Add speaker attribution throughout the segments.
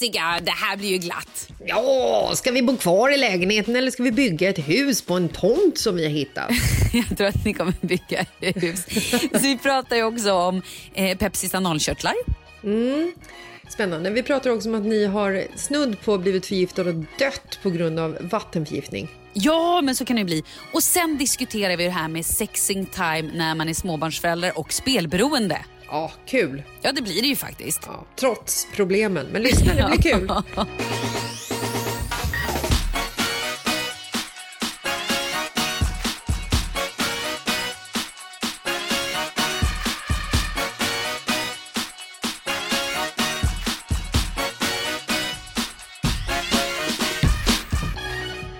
Speaker 1: Jessica, det här blir ju glatt.
Speaker 2: Ja, ska vi bo kvar i lägenheten eller ska vi bygga ett hus på en tomt som vi har hittat?
Speaker 1: Jag tror att ni kommer bygga hus. Så vi pratar ju också om eh, Pepsis analkörtlar.
Speaker 2: Spännande. Vi pratar också om att ni har snudd på blivit förgiftade och dött på grund av vattenförgiftning.
Speaker 1: Ja, men så kan det bli. Och sen diskuterar vi det här med sexing time när man är småbarnsförälder och spelberoende.
Speaker 2: Ja, kul.
Speaker 1: Ja, det blir det ju faktiskt.
Speaker 2: Ja, trots problemen. Men lyssna, det blir kul.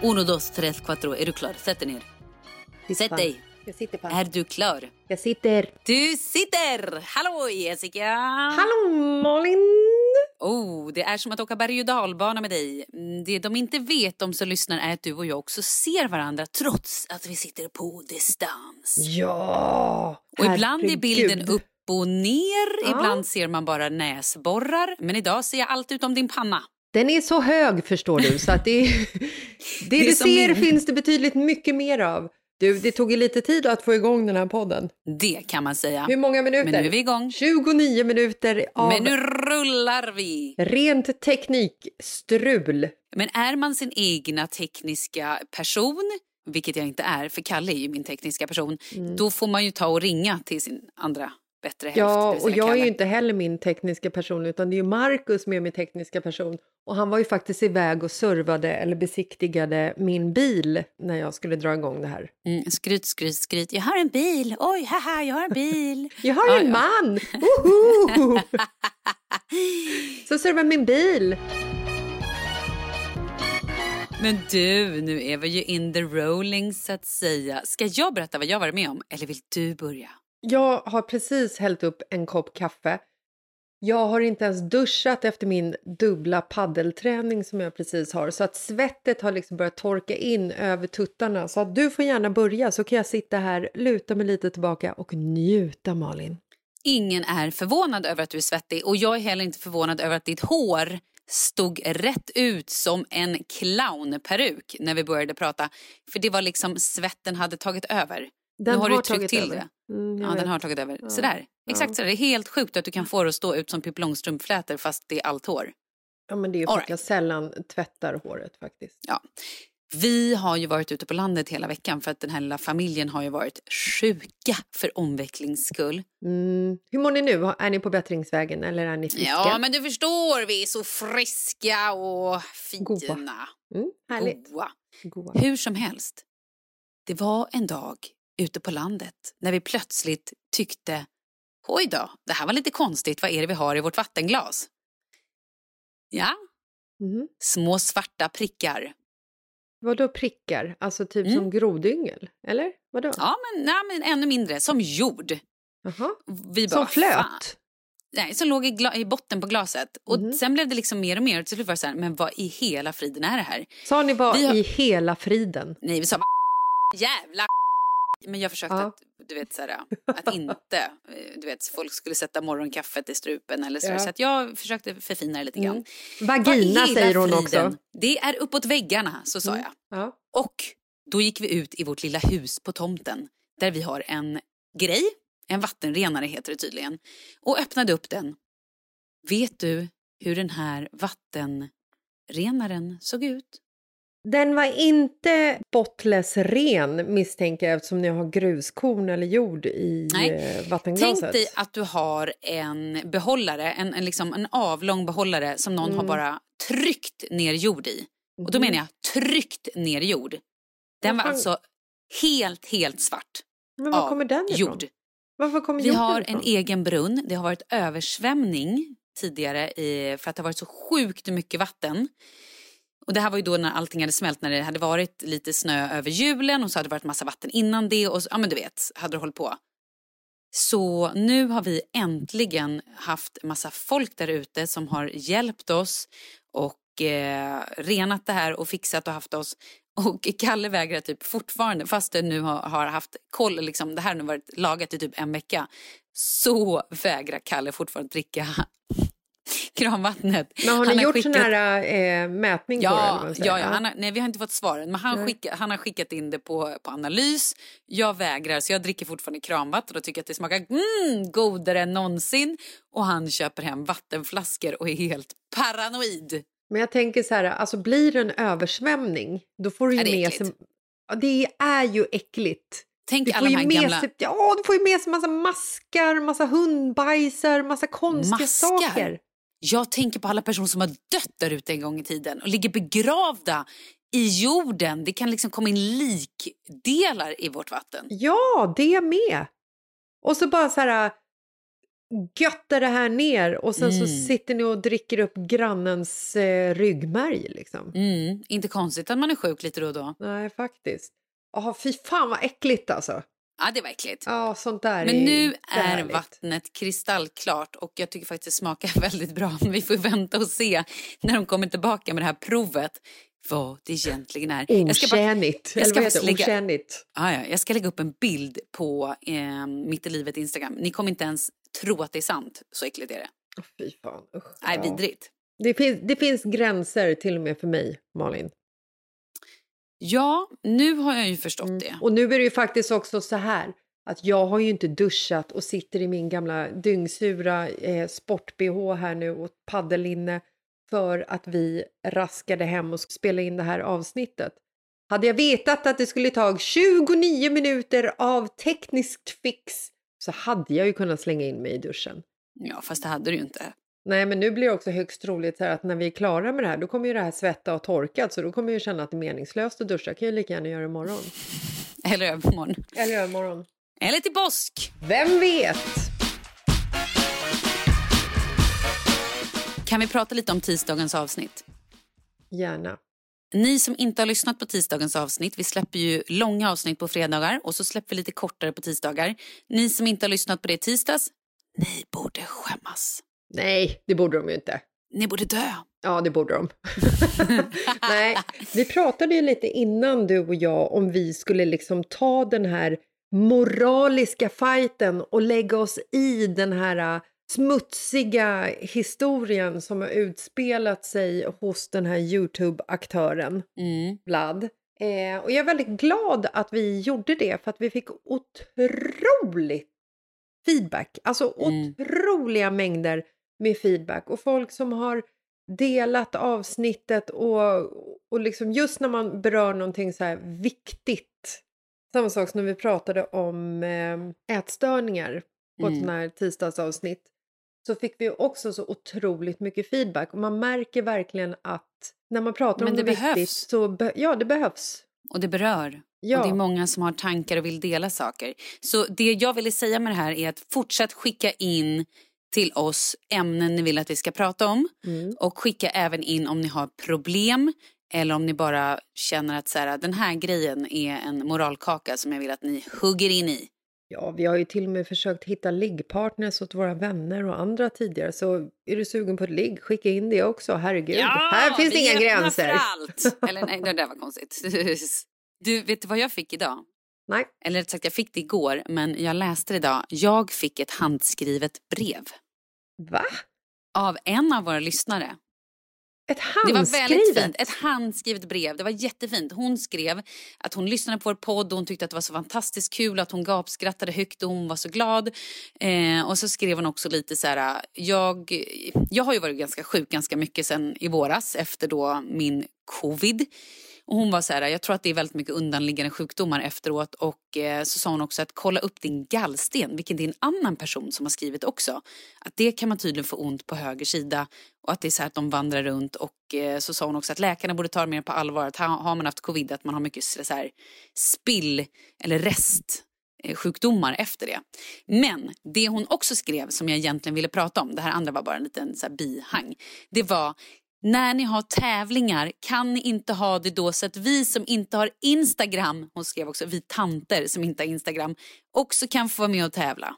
Speaker 1: Uno, dos, tres, cuatro. Är du klar? Sätt dig ner. Sätt dig.
Speaker 2: Jag sitter på.
Speaker 1: Är du klar?
Speaker 2: Jag sitter.
Speaker 1: Du sitter! Hallå Jessica!
Speaker 2: Hallå Malin!
Speaker 1: Oh, det är som att åka berg och dalbana med dig. Mm, Det de inte vet, de som lyssnar, är att du och jag också ser varandra trots att vi sitter på distans.
Speaker 2: Ja!
Speaker 1: Och ibland är bilden
Speaker 2: herregud.
Speaker 1: upp och ner,
Speaker 2: Ja.
Speaker 1: ibland ser man bara näsborrar. Men idag ser jag allt utom din panna.
Speaker 2: Den är så hög förstår du så att det, det,
Speaker 1: är
Speaker 2: du ser
Speaker 1: min.
Speaker 2: finns det betydligt mycket mer av. Du, det tog ju lite tid att få igång den här podden.
Speaker 1: Det kan man säga.
Speaker 2: Hur många minuter?
Speaker 1: Men nu är vi igång.
Speaker 2: 29 minuter av
Speaker 1: Men nu rullar vi!
Speaker 2: rent teknikstrul.
Speaker 1: Men är man sin egna tekniska person, vilket jag inte är, för Kalle är ju min tekniska person,
Speaker 2: Mm.
Speaker 1: då får man ju ta och ringa till sin andra bättre hälft.
Speaker 2: Ja, och jag är ju inte heller min tekniska person utan det är ju Marcus som är min tekniska person. Och han var ju faktiskt iväg och servade eller besiktigade min bil när jag skulle dra igång det här.
Speaker 1: Mm, skryt, skryt, skryt. Jag har en bil. Oj, haha, jag har en bil.
Speaker 2: Jag har
Speaker 1: Ja,
Speaker 2: en
Speaker 1: ja.
Speaker 2: man! Woho! Så servar min bil.
Speaker 1: Men du, nu är vi ju in the rolling så att säga. Ska jag berätta vad jag varit med om eller vill du börja?
Speaker 2: Jag har precis hällt upp en kopp kaffe. Jag har inte ens duschat efter min dubbla paddelträning som jag precis har så att svettet har liksom börjat torka in över tuttarna. Så att du får gärna börja så kan jag sitta här, luta mig lite tillbaka och njuta Malin.
Speaker 1: Ingen är förvånad över att du är svettig och jag är heller inte förvånad över att ditt hår stod rätt ut som en clownperuk när vi började prata. För det var liksom svetten hade tagit över.
Speaker 2: Den
Speaker 1: nu har,
Speaker 2: har
Speaker 1: du tryckt till
Speaker 2: över.
Speaker 1: det.
Speaker 2: Mm,
Speaker 1: ja, den
Speaker 2: vet.
Speaker 1: har tagit över.
Speaker 2: Ja.
Speaker 1: Sådär. Exakt
Speaker 2: Ja.
Speaker 1: så. Det är helt sjukt att du kan få det att stå ut som Pippi Långstrump-flätor fast det är allt hår.
Speaker 2: Ja men det är ju för att jag sällan tvättar håret faktiskt.
Speaker 1: Ja. Vi har ju varit ute på landet hela veckan för att den här lilla familjen har ju varit sjuka för omvecklings skull.
Speaker 2: Mm. Hur mår ni nu? Är ni på bättringsvägen eller är ni friska?
Speaker 1: Ja, men du förstår, vi är så friska och
Speaker 2: Goa.
Speaker 1: fina.
Speaker 2: mm, härligt.
Speaker 1: Goa.
Speaker 2: Goa.
Speaker 1: Hur som helst. Det var en dag ute på landet när vi plötsligt tyckte Oj då, det här var lite konstigt. Vad är det vi har i vårt vattenglas? Ja,
Speaker 2: Mhm.
Speaker 1: små svarta prickar.
Speaker 2: Vadå prickar? Alltså typ
Speaker 1: Mm.
Speaker 2: som grodyngel? Eller? Vadå?
Speaker 1: Ja, men, nej, men ännu mindre. Som jord.
Speaker 2: Jaha.
Speaker 1: Vi bara,
Speaker 2: Som flöt?
Speaker 1: "Fan." Nej, som låg i, i botten på glaset. Och
Speaker 2: Mhm.
Speaker 1: sen blev det liksom mer och mer. Och till slut var det så här, men vad i hela friden är det här?
Speaker 2: Sa ni vad
Speaker 1: har-
Speaker 2: i hela friden?
Speaker 1: Nej, vi sa jävla Men jag försökte
Speaker 2: Ja.
Speaker 1: att, du vet, så här, att inte, eh, du vet, folk skulle sätta morgonkaffet i strupen eller så.
Speaker 2: Ja.
Speaker 1: Så att jag försökte förfina det lite grann.
Speaker 2: Mm. Vagina säger hon
Speaker 1: friden?
Speaker 2: också.
Speaker 1: Det är uppåt väggarna, så sa
Speaker 2: Mm.
Speaker 1: jag.
Speaker 2: Ja.
Speaker 1: Och då gick vi ut i vårt lilla hus på tomten där vi har en grej, en vattenrenare heter det tydligen, och öppnade upp den. Vet du hur den här vattenrenaren såg ut?
Speaker 2: Den var inte bottles ren misstänker jag eftersom ni har gruskorn eller jord i
Speaker 1: Nej.
Speaker 2: eh, vattenglaset.
Speaker 1: Tänk dig att du har en behållare, en, en, liksom, en avlång behållare som någon har
Speaker 2: Mm.
Speaker 1: bara tryckt ner jord i. Och då
Speaker 2: Mhm.
Speaker 1: menar jag tryckt ner jord. Den var alltså helt, helt svart
Speaker 2: Men var kommer den ifrån?
Speaker 1: jord.
Speaker 2: Varför kommer
Speaker 1: Vi har
Speaker 2: ifrån?
Speaker 1: en egen brunn. Det har varit översvämning tidigare i, för att det har varit så sjukt mycket vatten. Och det här var ju då när allting hade smält, när det hade varit lite snö över julen och så hade det varit massa vatten innan det och så, ja men du vet, hade det hållit på. Så nu har vi äntligen haft massa folk där ute som har hjälpt oss och eh, renat det här och fixat och haft oss. Och Kalle vägrar typ fortfarande, fast det nu har, har haft koll, liksom, det här har nu varit lagat i typ en vecka, så vägrar Kalle fortfarande dricka kranvattnet.
Speaker 2: Men har ni
Speaker 1: Han
Speaker 2: gjort
Speaker 1: skickat-
Speaker 2: sån här eh, mätning på det? eller
Speaker 1: Ja,
Speaker 2: vad
Speaker 1: ja, ja han har, nej vi har inte fått svaren men han, skicka, han har skickat in det på, på analys. Jag vägrar så jag dricker fortfarande kranvatten och tycker att det smakar mm, godare än någonsin. Och han köper hem vattenflaskor och är helt paranoid.
Speaker 2: Men jag tänker så här, alltså blir det en översvämning, då får du ju
Speaker 1: Är det
Speaker 2: med sig... Ja, det är ju äckligt.
Speaker 1: Tänk
Speaker 2: Du
Speaker 1: alla
Speaker 2: får
Speaker 1: de här
Speaker 2: med
Speaker 1: gamla...
Speaker 2: sig, ja, du får ju med sig massa maskar, massa hundbajsar, massa konstiga
Speaker 1: Maskar?
Speaker 2: saker.
Speaker 1: Jag tänker på alla personer som har dött där ute en gång i tiden och ligger begravda i jorden. Det kan liksom komma in likdelar i vårt vatten.
Speaker 2: Ja, det med. Och så bara så här göttar det här ner och sen så
Speaker 1: Mm.
Speaker 2: sitter ni och dricker upp grannens eh, ryggmärg liksom.
Speaker 1: Mm, inte konstigt att man är sjuk lite då och då.
Speaker 2: Nej, faktiskt. Ja, fy fan vad äckligt alltså.
Speaker 1: Ja, det var äckligt.
Speaker 2: Ja, sånt där
Speaker 1: Men nu är
Speaker 2: härligt.
Speaker 1: vattnet kristallklart och jag tycker faktiskt det smakar väldigt bra. Vi får vänta och se när de kommer tillbaka med det här provet vad det egentligen är. Jag ska, bara,
Speaker 2: Otjänigt.
Speaker 1: jag ska
Speaker 2: det?
Speaker 1: lägga- ah, ja, jag ska lägga upp en bild på eh, Mitt i livet Instagram. Ni kommer inte ens tro att det är sant. Så äckligt är det.
Speaker 2: Åh, fy fan. Usch.
Speaker 1: Nej,
Speaker 2: Ja.
Speaker 1: vidrigt.
Speaker 2: Det, finns, det finns gränser till och med för mig, Malin.
Speaker 1: Ja, nu har jag ju förstått
Speaker 2: Mm.
Speaker 1: det.
Speaker 2: Och nu är det ju faktiskt också så här att jag har ju inte duschat och sitter i min gamla dyngsura eh, sport-bh här nu och paddelinne för att vi raskade hem och spela in det här avsnittet. Hade jag vetat att det skulle ta 29 minuter av tekniskt fix så hade jag ju kunnat slänga in mig i duschen.
Speaker 1: Ja, fast det hade du ju inte.
Speaker 2: Nej, men nu blir det också högst troligt så här att när vi är klara med det här, då kommer ju det här svetta och torkat, så då kommer jag känna att det är meningslöst att duscha. Jag kan ju lika gärna göra det imorgon.
Speaker 1: Eller övermorgon.
Speaker 2: Eller göra imorgon.
Speaker 1: Eller till påsk.
Speaker 2: Vem vet?
Speaker 1: Kan vi prata lite om tisdagens avsnitt?
Speaker 2: Gärna.
Speaker 1: Ni som inte har lyssnat på tisdagens avsnitt, vi släpper ju långa avsnitt på fredagar och så släpper vi lite kortare på tisdagar. Ni som inte har lyssnat på det i tisdags, ni borde skämmas.
Speaker 2: Nej, det borde de ju inte.
Speaker 1: Ni borde dö.
Speaker 2: Ja, det borde de. Nej, vi pratade ju lite innan du och jag om vi skulle liksom ta den här moraliska fighten och lägga oss i den här äh, smutsiga historien som har utspelat sig hos den här Youtube-aktören
Speaker 1: Mm.
Speaker 2: Vlad. Eh, och jag är väldigt glad att vi gjorde det för att vi fick otroligt feedback. Alltså
Speaker 1: Mm.
Speaker 2: otroliga mängder med feedback och folk som har delat avsnittet och, och liksom just när man berör någonting så här viktigt. Samma sak som när vi pratade om eh, ätstörningar på ett
Speaker 1: Mm.
Speaker 2: sånt här tisdagsavsnitt så fick vi också så otroligt mycket feedback och man märker verkligen att när man pratar
Speaker 1: Men
Speaker 2: om
Speaker 1: det
Speaker 2: viktigt
Speaker 1: behövs.
Speaker 2: så be- ja, det behövs.
Speaker 1: Och det berör.
Speaker 2: Ja.
Speaker 1: Och det är många som har tankar och vill dela saker. Så det jag ville säga med det här är att fortsätt skicka in till oss ämnen ni vill att vi ska prata om.
Speaker 2: Mm.
Speaker 1: Och skicka även in om ni har problem eller om ni bara känner att så här, den här grejen är en moralkaka som jag vill att ni hugger in i.
Speaker 2: Ja, vi har ju till och med försökt hitta liggpartners åt våra vänner och andra tidigare. Så är du sugen på ett ligg, skicka in det också. Herregud, här finns det inga gränser.
Speaker 1: För allt. Eller nej, det där var konstigt. Du, vet du vad jag fick idag?
Speaker 2: Nej,
Speaker 1: Eller rätt sagt, jag fick det igår, men jag läste det idag. Jag fick ett handskrivet brev
Speaker 2: va?
Speaker 1: av en av våra lyssnare.
Speaker 2: Ett
Speaker 1: Det var
Speaker 2: handskrivet?
Speaker 1: väldigt fint. Ett handskrivet brev. Det var jättefint. Hon skrev att hon lyssnade på vår podd och hon tyckte att det var så fantastiskt kul att hon gapskrattade högt och hon var så glad. Eh, och så skrev hon också lite så här, jag, jag har ju varit ganska sjuk ganska mycket sen i våras efter då min covid. Och hon var så här, jag tror att det är väldigt mycket undanliggande sjukdomar efteråt och eh, så sa hon också att kolla upp din gallsten, vilket är en annan person som har skrivit också. Att det kan man tydligen få ont på höger sida och att det är så här att de vandrar runt och eh, så sa hon också att läkarna borde ta det mer på allvar att har man haft covid att man har mycket så här spill eller rest eh, sjukdomar efter det. Men det hon också skrev som jag egentligen ville prata om, det här andra var bara en liten så här bihang, det var när ni har tävlingar kan ni inte ha det då så att vi som inte har Instagram, hon skrev också vi tanter som inte har Instagram, också kan få vara med och tävla.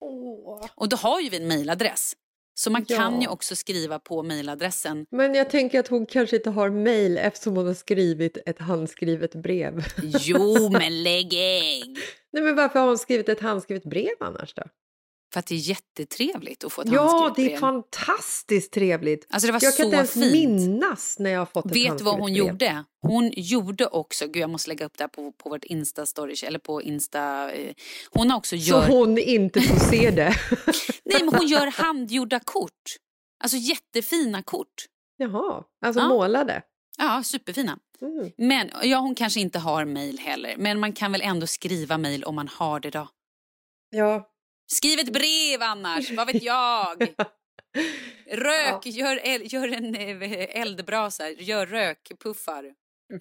Speaker 2: Åh.
Speaker 1: Och då har ju vi en mailadress. Så man
Speaker 2: Ja.
Speaker 1: kan ju också skriva på mailadressen.
Speaker 2: Men jag tänker att hon kanske inte har mail eftersom hon har skrivit ett handskrivet brev.
Speaker 1: Jo men lägg ägg!
Speaker 2: Nej, men varför har hon skrivit ett handskrivet brev annars då?
Speaker 1: För att det är jättetrevligt att få ett
Speaker 2: Ja,
Speaker 1: handskrivet
Speaker 2: det är
Speaker 1: brev.
Speaker 2: fantastiskt trevligt.
Speaker 1: Alltså det var
Speaker 2: jag
Speaker 1: så
Speaker 2: kan inte ens
Speaker 1: fint.
Speaker 2: minnas när jag har fått ett
Speaker 1: Vet du vad hon
Speaker 2: brev.
Speaker 1: gjorde? Hon gjorde också, gud jag måste lägga upp det här på, på vårt Insta-story, eller på Insta. eh, Hon har också
Speaker 2: Så
Speaker 1: gör,
Speaker 2: hon inte får se det.
Speaker 1: nej men hon gör handgjorda kort. Alltså jättefina kort.
Speaker 2: Jaha, alltså
Speaker 1: Ja.
Speaker 2: målade.
Speaker 1: Ja, superfina.
Speaker 2: Mm.
Speaker 1: Men ja, hon kanske inte har mail heller, men man kan väl ändå skriva mail om man har det då.
Speaker 2: Ja,
Speaker 1: Skriv ett brev annars, vad vet jag? Rök, gör, el, gör en eh, eldbrasa, gör rökpuffar.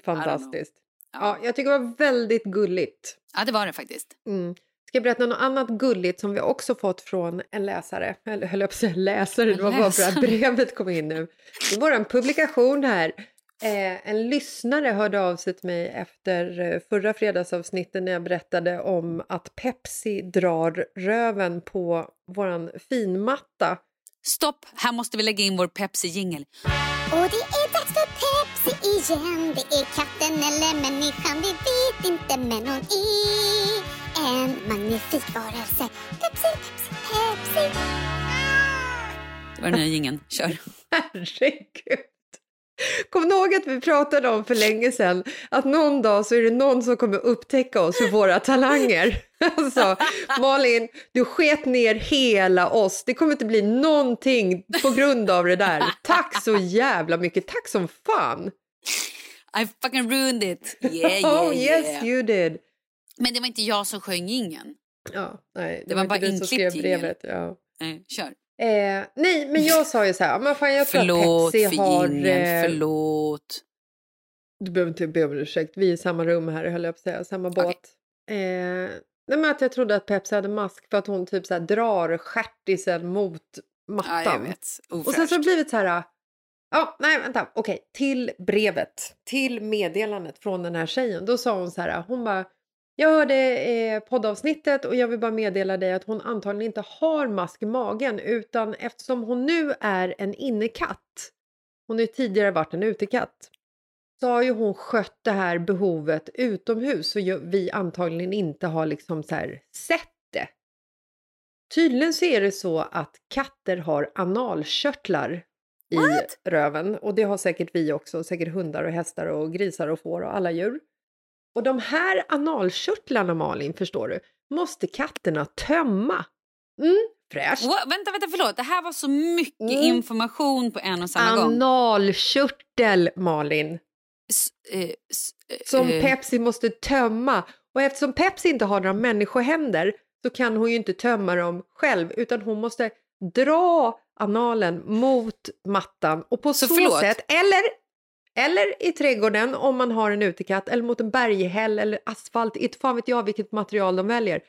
Speaker 2: fantastiskt. Ja,
Speaker 1: Ja.
Speaker 2: jag tycker det var väldigt gulligt.
Speaker 1: ja, det var det faktiskt.
Speaker 2: Mm. Ska jag berätta något annat gulligt som vi också fått från en läsare? Eller höll jag på att säga läsare, det var bara för att brevet kom in nu. Det var en publikation här. Eh, en lyssnare hörde av sig till mig efter eh, förra fredagsavsnittet när jag berättade om att Pepsi drar röven på våran finmatta.
Speaker 1: Stopp, här måste vi lägga in vår Pepsi-jingel.
Speaker 3: Och det är dags för Pepsi igen Det är katten eller människan, vi vet inte men hon är en magnifik varelse Pepsi, Pepsi, Pepsi
Speaker 1: Det var den nya jingeln, kör.
Speaker 2: Herregud! Ni ihåg att vi pratade om för länge sedan att någon dag så är det någon som kommer upptäcka oss för våra talanger? Alltså, Malin, du sket ner hela oss. Det kommer inte bli någonting på grund av det där. Tack så jävla mycket. Tack som fan.
Speaker 1: I fucking ruined it. Yeah, yeah,
Speaker 2: oh yes you did.
Speaker 1: Men det var inte jag som sjöng ingen.
Speaker 2: Ja, nej,
Speaker 1: Det var
Speaker 2: inte
Speaker 1: bara inklippt
Speaker 2: brevet. Ja.
Speaker 1: Nej, kör.
Speaker 2: Eh, nej, men jag sa ju så här, men fan jag tror
Speaker 1: Förlåt
Speaker 2: att Pepsi har...
Speaker 1: jingeln,
Speaker 2: eh,
Speaker 1: förlåt.
Speaker 2: Du behöver inte be om ursäkt, vi är i samma rum här höll jag på att säga, samma båt. Eh, nej men att jag trodde att Pepsi hade mask för att hon typ så här drar stjärtisen mot mattan.
Speaker 1: Ja, jag vet.
Speaker 2: Och sen så har
Speaker 1: Ofräscht.
Speaker 2: det blivit så här... Ja, nej vänta, okej, till brevet, till meddelandet från den här tjejen. Då sa hon så här, hon bara, jag hörde eh, poddavsnittet och jag vill bara meddela dig att hon antagligen inte har mask i magen utan eftersom hon nu är en innekatt, hon har ju tidigare varit en utekatt, så har ju hon skött det här behovet utomhus så vi antagligen inte har liksom så här sett det. Tydligen så är det så att katter har analkörtlar i röven och det har säkert vi också, säkert hundar och hästar och grisar och får och alla djur. Och de här analkörtlarna Malin, förstår du, måste katterna tömma. Mm, fräscht.
Speaker 1: What? Vänta, vänta, förlåt. Det här var så mycket
Speaker 2: Mm.
Speaker 1: information på en och samma gång.
Speaker 2: Analkörtel Malin.
Speaker 1: S- eh, s- eh,
Speaker 2: som
Speaker 1: eh,
Speaker 2: Pepsi måste tömma. Och eftersom Pepsi inte har några människohänder så kan hon ju inte tömma dem själv utan hon måste dra analen mot mattan och på så,
Speaker 1: Så förlåt.
Speaker 2: sätt, eller, eller i trädgården om man har en utekatt eller mot en berghäll eller asfalt, inte fan vet jag vilket material de väljer.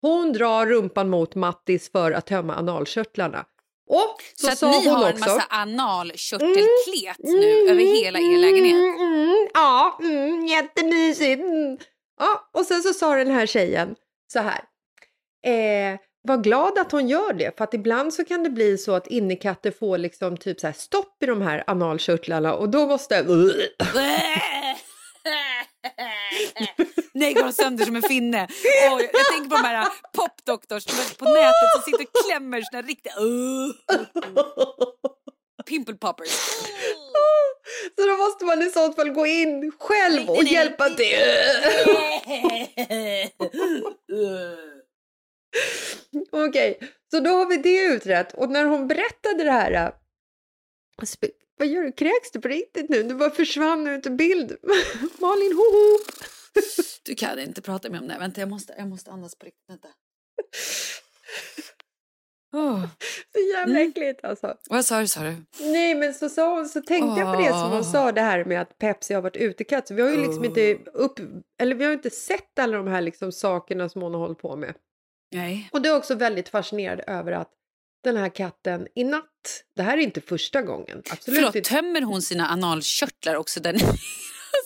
Speaker 2: Hon drar rumpan mot Mattis för att tömma analkörtlarna. Och så,
Speaker 1: Så, att ni har en
Speaker 2: också,
Speaker 1: massa analkörtelklet nu över hela er lägenhet.
Speaker 2: Mm, mm, ja, mm, jättemysigt. Mm. Ja, och sen så sa den här tjejen så här. Eh, var glad att hon gör det, för att ibland så kan det bli så att innekatter får liksom typ så här stopp i de här analkörtlarna och då måste...
Speaker 1: Nej, går de sönder som en finne. Oj, jag tänker på de här popdoktors på nätet som sitter och klämmer sina riktiga... Pimple poppers.
Speaker 2: Så då måste man i sånt fall gå in själv och hjälpa till. Okej, så då har vi det utrett. Och när hon berättade det här... äh, Vad gör du? Kräks du på riktigt nu? Du bara försvann ut ur bild. Malin, hoho!
Speaker 1: Du kan inte prata med om det. Vänta, jag måste, jag måste andas på riktigt. Vänta. Oh.
Speaker 2: Så jävla äckligt alltså.
Speaker 1: Vad sa du, sa du?
Speaker 2: Nej, men så, sa hon, så tänkte jag på det som hon sa, det här med att Pepsi har varit utekatt. Så vi har ju liksom inte upp, eller vi har inte sett alla de här liksom sakerna som hon har hållit på med.
Speaker 1: Nej.
Speaker 2: Och det är också väldigt fascinerad över att den här katten i natt, det här är inte första gången. Absolut
Speaker 1: Förlåt,
Speaker 2: inte.
Speaker 1: tömmer hon sina analkörtlar också?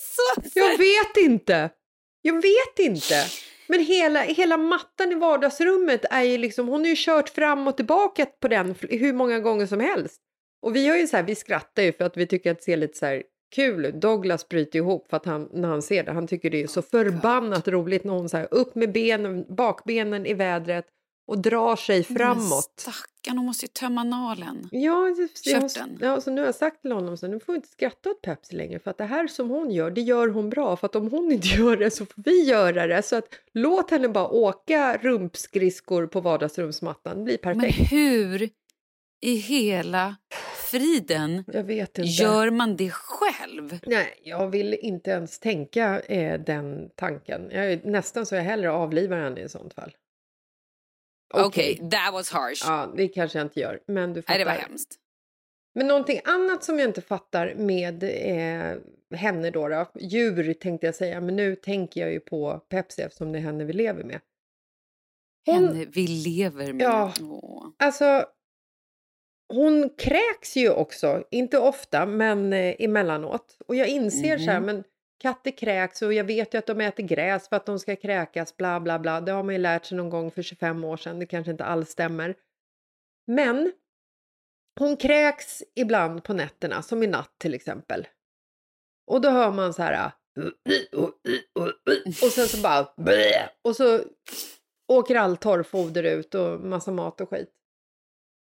Speaker 1: Så
Speaker 2: Jag vet inte. Jag vet inte. Men hela, hela mattan i vardagsrummet är ju liksom, hon har ju kört fram och tillbaka på den hur många gånger som helst. Och vi har ju så här, vi skrattar ju för att vi tycker att det ser lite så här kul ut. Douglas bryter ihop för att han, när han ser det, han tycker det är så förbannat roligt när hon så här upp med benen, bakbenen i vädret och drar sig framåt.
Speaker 1: Stackarn, hon måste ju tömma analen.
Speaker 2: Ja, jag, ja, så nu har jag sagt till honom så nu får inte skratta åt Pepsi längre för att det här som hon gör, det gör hon bra för att om hon inte gör det så får vi göra det. Så att låt henne bara åka rumpskridskor på vardagsrumsmattan, det blir
Speaker 1: Men
Speaker 2: perfekt.
Speaker 1: hur i hela friden
Speaker 2: Jag vet inte.
Speaker 1: gör man det själv?
Speaker 2: Nej, jag vill inte ens tänka eh, den tanken. Jag nästan så jag hellre avlivar henne i sånt fall.
Speaker 1: Okej, that was harsh.
Speaker 2: Ja, det kanske jag inte gör, men du fattar.
Speaker 1: Nej, det var hemskt.
Speaker 2: Men någonting annat som jag inte fattar med eh, henne då, då, djur tänkte jag säga, men nu tänker jag ju på Pepsi eftersom det är henne vi lever med. Hon,
Speaker 1: Henne vi lever med.
Speaker 2: Ja.
Speaker 1: Åh.
Speaker 2: Alltså, hon kräks ju också, inte ofta, men eh, emellanåt. Och jag inser så här,
Speaker 1: Mhm.
Speaker 2: men katter kräks och jag vet ju att de äter gräs för att de ska kräkas, bla bla bla. Det har man ju lärt sig någon gång för 25 år sedan, det kanske inte alls stämmer. Men hon kräks ibland på nätterna, som i natt till exempel. Och då hör man så här... Och sen så bara... Och så åker all torrfoder ut och massa mat och skit.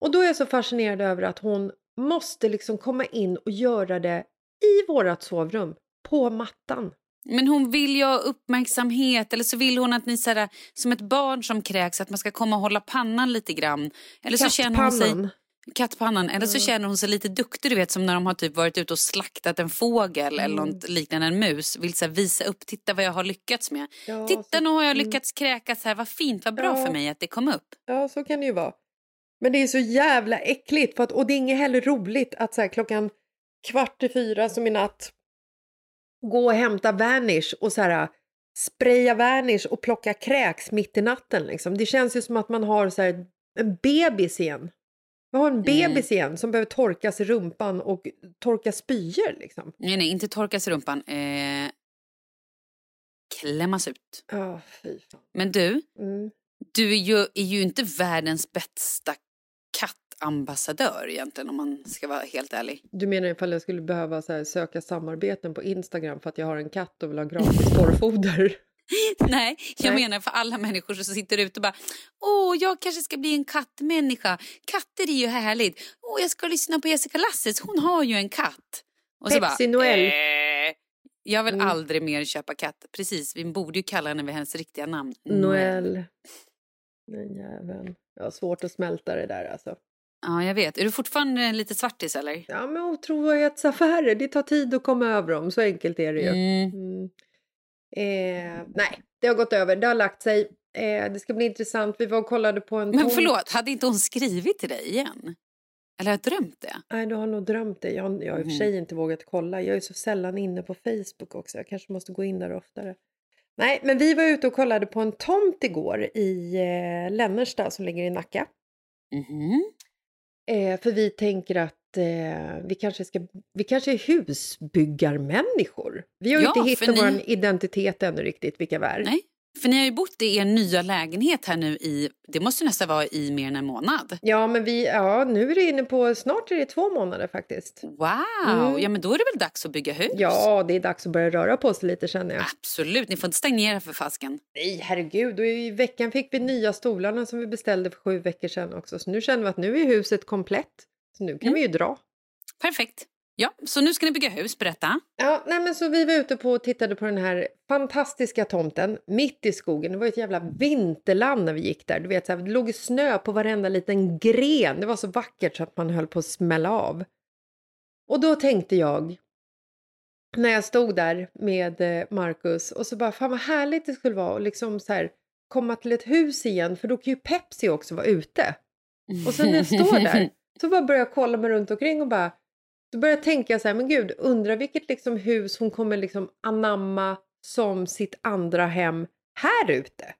Speaker 2: Och då är jag så fascinerad över att hon måste liksom komma in och göra det i vårat sovrum, på mattan.
Speaker 1: Men hon vill ju ha uppmärksamhet eller så vill hon att ni så här, som ett barn som kräks att man ska komma och hålla pannan lite grann. Eller så känner hon sig...
Speaker 2: Kattpannan.
Speaker 1: Eller så känner hon sig lite duktig, du vet som när de har typ varit ute och slaktat en fågel eller
Speaker 2: Mm.
Speaker 1: något liknande en mus. Vill så visa upp, titta vad jag har lyckats med.
Speaker 2: Ja,
Speaker 1: titta
Speaker 2: så-
Speaker 1: nu har jag
Speaker 2: mm.
Speaker 1: lyckats kräkas här, vad fint, vad bra
Speaker 2: Ja.
Speaker 1: för mig att det kom upp.
Speaker 2: Ja, så kan det ju vara. Men det är så jävla äckligt för att, och det är inget heller roligt att så här, klockan kvart i fyra som i natt gå och hämta Vanish och så här spraya Vanish och plocka kräks mitt i natten liksom. Det känns ju som att man har så här en bebis igen. Man har en bebis igen som behöver torkas i rumpan och torka spyor liksom.
Speaker 1: Nej, nej, inte torkas i rumpan. Eh, klämmas ut.
Speaker 2: Fan.
Speaker 1: Men du,
Speaker 2: Mm.
Speaker 1: du är ju, är ju inte världens bästa kattambassadör egentligen om man ska vara helt ärlig.
Speaker 2: Du menar ifall jag skulle behöva här, söka samarbeten på Instagram för att jag har en katt och vill ha gratis torrfoder?
Speaker 1: Nej, jag
Speaker 2: Nej.
Speaker 1: menar för alla människor som sitter ute och bara Åh, jag kanske ska bli en kattmänniska. Katter är ju härligt. Åh, jag ska lyssna på Jessica Lasses, hon har ju en katt. Och
Speaker 2: Pepsi Noel.
Speaker 1: Eh, jag vill
Speaker 2: Mm.
Speaker 1: aldrig mer köpa katt. Precis, vi borde ju kalla henne vid hennes riktiga namn.
Speaker 2: Noel. Den jäveln. Jag har svårt att smälta det där alltså.
Speaker 1: Ja, jag vet. Är du fortfarande lite svartis eller?
Speaker 2: Ja, men otrohetsaffärer, det tar tid att komma över dem. Så enkelt är det ju.
Speaker 1: Mm.
Speaker 2: Mm. Eh, nej, det har gått över. Det har lagt sig. Eh, det ska bli intressant. Vi var och kollade på en
Speaker 1: Men förlåt, hade inte hon skrivit till dig igen? Eller har jag drömt det?
Speaker 2: Nej, du har nog drömt det. Jag, jag har i och för
Speaker 1: Mhm.
Speaker 2: sig inte vågat kolla. Jag är så sällan inne på Facebook också. Jag kanske måste gå in där oftare. Nej, men vi var ute och kollade på en tomt igår i eh, Lännersta som ligger i Nacka.
Speaker 1: Mhm.
Speaker 2: Eh, för vi tänker att eh, vi, kanske ska, vi kanske är husbyggarmänniskor. Vi har ju
Speaker 1: Ja,
Speaker 2: inte hittat
Speaker 1: ni-
Speaker 2: vår identitet ännu riktigt, vilka vi är.
Speaker 1: Nej, för ni har ju bott i er nya lägenhet här nu i, det måste nästan vara i mer än en månad.
Speaker 2: Ja, men vi, ja, nu är det inne på, snart är det två månader faktiskt.
Speaker 1: Wow,
Speaker 2: Mm.
Speaker 1: ja men då är det väl dags att bygga hus?
Speaker 2: Ja, det är dags att börja röra på sig lite känner jag.
Speaker 1: Absolut, ni får inte stagnera för fasken.
Speaker 2: Nej, herregud. Och I veckan fick vi nya stolarna som vi beställde för sju veckor sedan också. Så nu känner vi att nu är huset komplett. Så nu kan
Speaker 1: Mm.
Speaker 2: vi ju dra.
Speaker 1: Perfekt. Ja, så nu ska ni bygga hus, berätta.
Speaker 2: Ja, nej men så vi var ute på och tittade på den här fantastiska tomten mitt i skogen. Det var ett jävla vinterland när vi gick där. Du vet, så här, det låg snö på varenda liten gren. Det var så vackert så att man höll på att smälla av. Och då tänkte jag, när jag stod där med eh, Marcus och så bara, fan vad härligt det skulle vara att liksom så här komma till ett hus igen för då kan ju Pepsi också vara ute. Och sen när jag står där så bara börjar jag kolla mig runt omkring och bara då börjar jag tänka så här, men gud, undrar vilket liksom hus hon kommer liksom anamma som sitt andra hem här ute.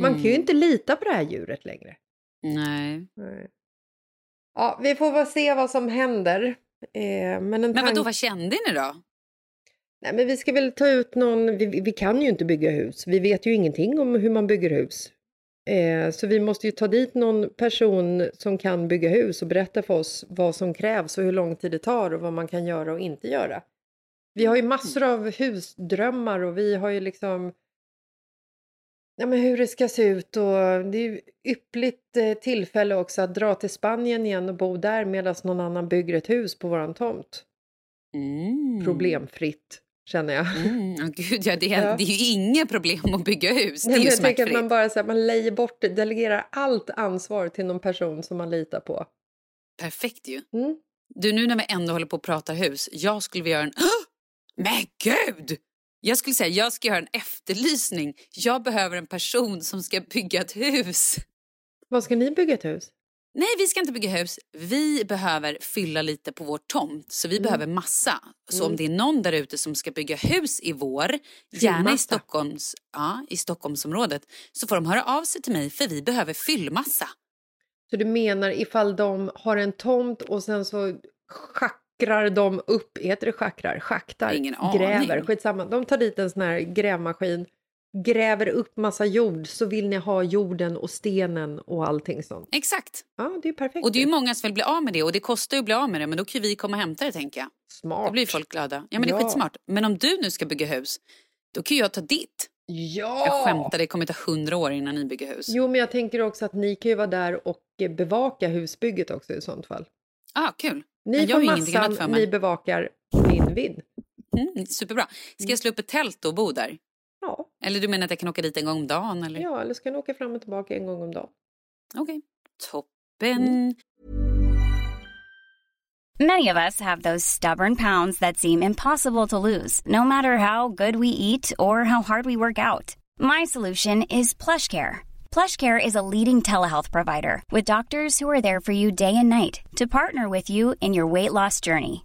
Speaker 2: Man kan ju
Speaker 1: Mm.
Speaker 2: inte lita på det här djuret längre.
Speaker 1: Nej.
Speaker 2: Nej. Ja, vi får väl se vad som händer. Eh, men en
Speaker 1: Men vadå, vad kände ni då?
Speaker 2: Nej, men vi ska väl ta ut någon, vi, vi kan ju inte bygga hus. Vi vet ju ingenting om hur man bygger hus. Eh, så vi måste ju ta dit någon person som kan bygga hus och berätta för oss vad som krävs och hur lång tid det tar och vad man kan göra och inte göra. Vi har ju massor av husdrömmar och vi har ju liksom ja, men hur det ska se ut och det är ju yppligt eh, tillfälle också att dra till Spanien igen och bo där medan någon annan bygger ett hus på våran tomt.
Speaker 1: Mm.
Speaker 2: Problemfritt känner jag.
Speaker 1: Mm. Gud, ja, det, är,
Speaker 2: Ja.
Speaker 1: det är ju inga problem att bygga hus. Det är ju
Speaker 2: jag tänker att man bara så här, man lejer bort det, delegerar allt ansvar till någon person som man litar på.
Speaker 1: Perfekt ju.
Speaker 2: Mm.
Speaker 1: Du, nu när vi ändå håller på att prata hus, jag skulle vilja göra en... Men gud! Jag skulle säga, jag ska göra en efterlysning. Jag behöver en person som ska bygga ett hus.
Speaker 2: Vad ska ni bygga ett hus?
Speaker 1: Nej, vi ska inte bygga hus. Vi behöver fylla lite på vår tomt, så vi
Speaker 2: Mm.
Speaker 1: behöver massa. Så om det är någon där ute som ska bygga hus i vår, gärna i. Stockholms, ja, i Stockholmsområdet, så får de höra av sig till mig för vi behöver fyllmassa.
Speaker 2: Så du menar ifall de har en tomt och sen så schackrar de upp, heter det schackrar? Schaktar?
Speaker 1: Ingen aning.
Speaker 2: Gräver, skitsamma. De tar dit en sån här grävmaskin, gräver upp massa jord, så vill ni ha jorden och stenen och allting sånt.
Speaker 1: Exakt.
Speaker 2: Ja, det är perfekt.
Speaker 1: Och det är många som vill bli av med det och det kostar ju att bli av med det men då kan vi komma och hämta det tänker jag.
Speaker 2: Smart.
Speaker 1: Då blir folk glada. Ja men det är
Speaker 2: Ja.
Speaker 1: skitsmart. Men om du nu ska bygga hus, då kan ju jag ta ditt.
Speaker 2: Ja!
Speaker 1: Jag skämtar, det kommer ta hundra år innan ni bygger hus.
Speaker 2: Jo, men jag tänker också att ni kan ju vara där och bevaka husbygget också i sånt fall.
Speaker 1: Ah, kul.
Speaker 2: Ni får massan, ni bevakar min vid.
Speaker 1: Mm, superbra. Ska jag slå upp ett tält och bo där? Eller du menar att jag kan åka dit en gång om dagen? Eller?
Speaker 2: ja, eller ska ni åka fram och tillbaka en gång om dagen?
Speaker 1: Okej. Toppen.
Speaker 2: Mm.
Speaker 4: Many of us have those stubborn pounds that seem impossible to lose, no matter how good we eat or how hard we work out. My solution is PlushCare. PlushCare is a leading telehealth provider with doctors who are there for you day and night to partner with you in your weight loss journey.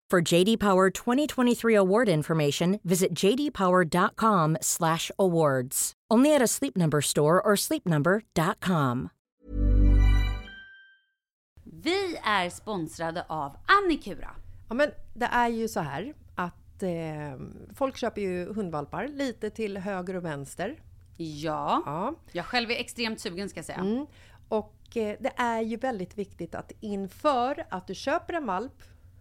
Speaker 5: For JD Power 2023 award information, visit jdpower.com/awards. Only at a Sleep Number store or sleepnumber.com.
Speaker 6: Vi är sponsrade av Annikura.
Speaker 2: Ja, men det är ju så här att eh, folk köper ju hundvalpar lite till höger och vänster.
Speaker 6: Ja,
Speaker 2: Ja.
Speaker 6: jag själv är extremt sugen ska jag säga.
Speaker 2: Mm. Och eh, det är ju väldigt viktigt att inför att du köper en valp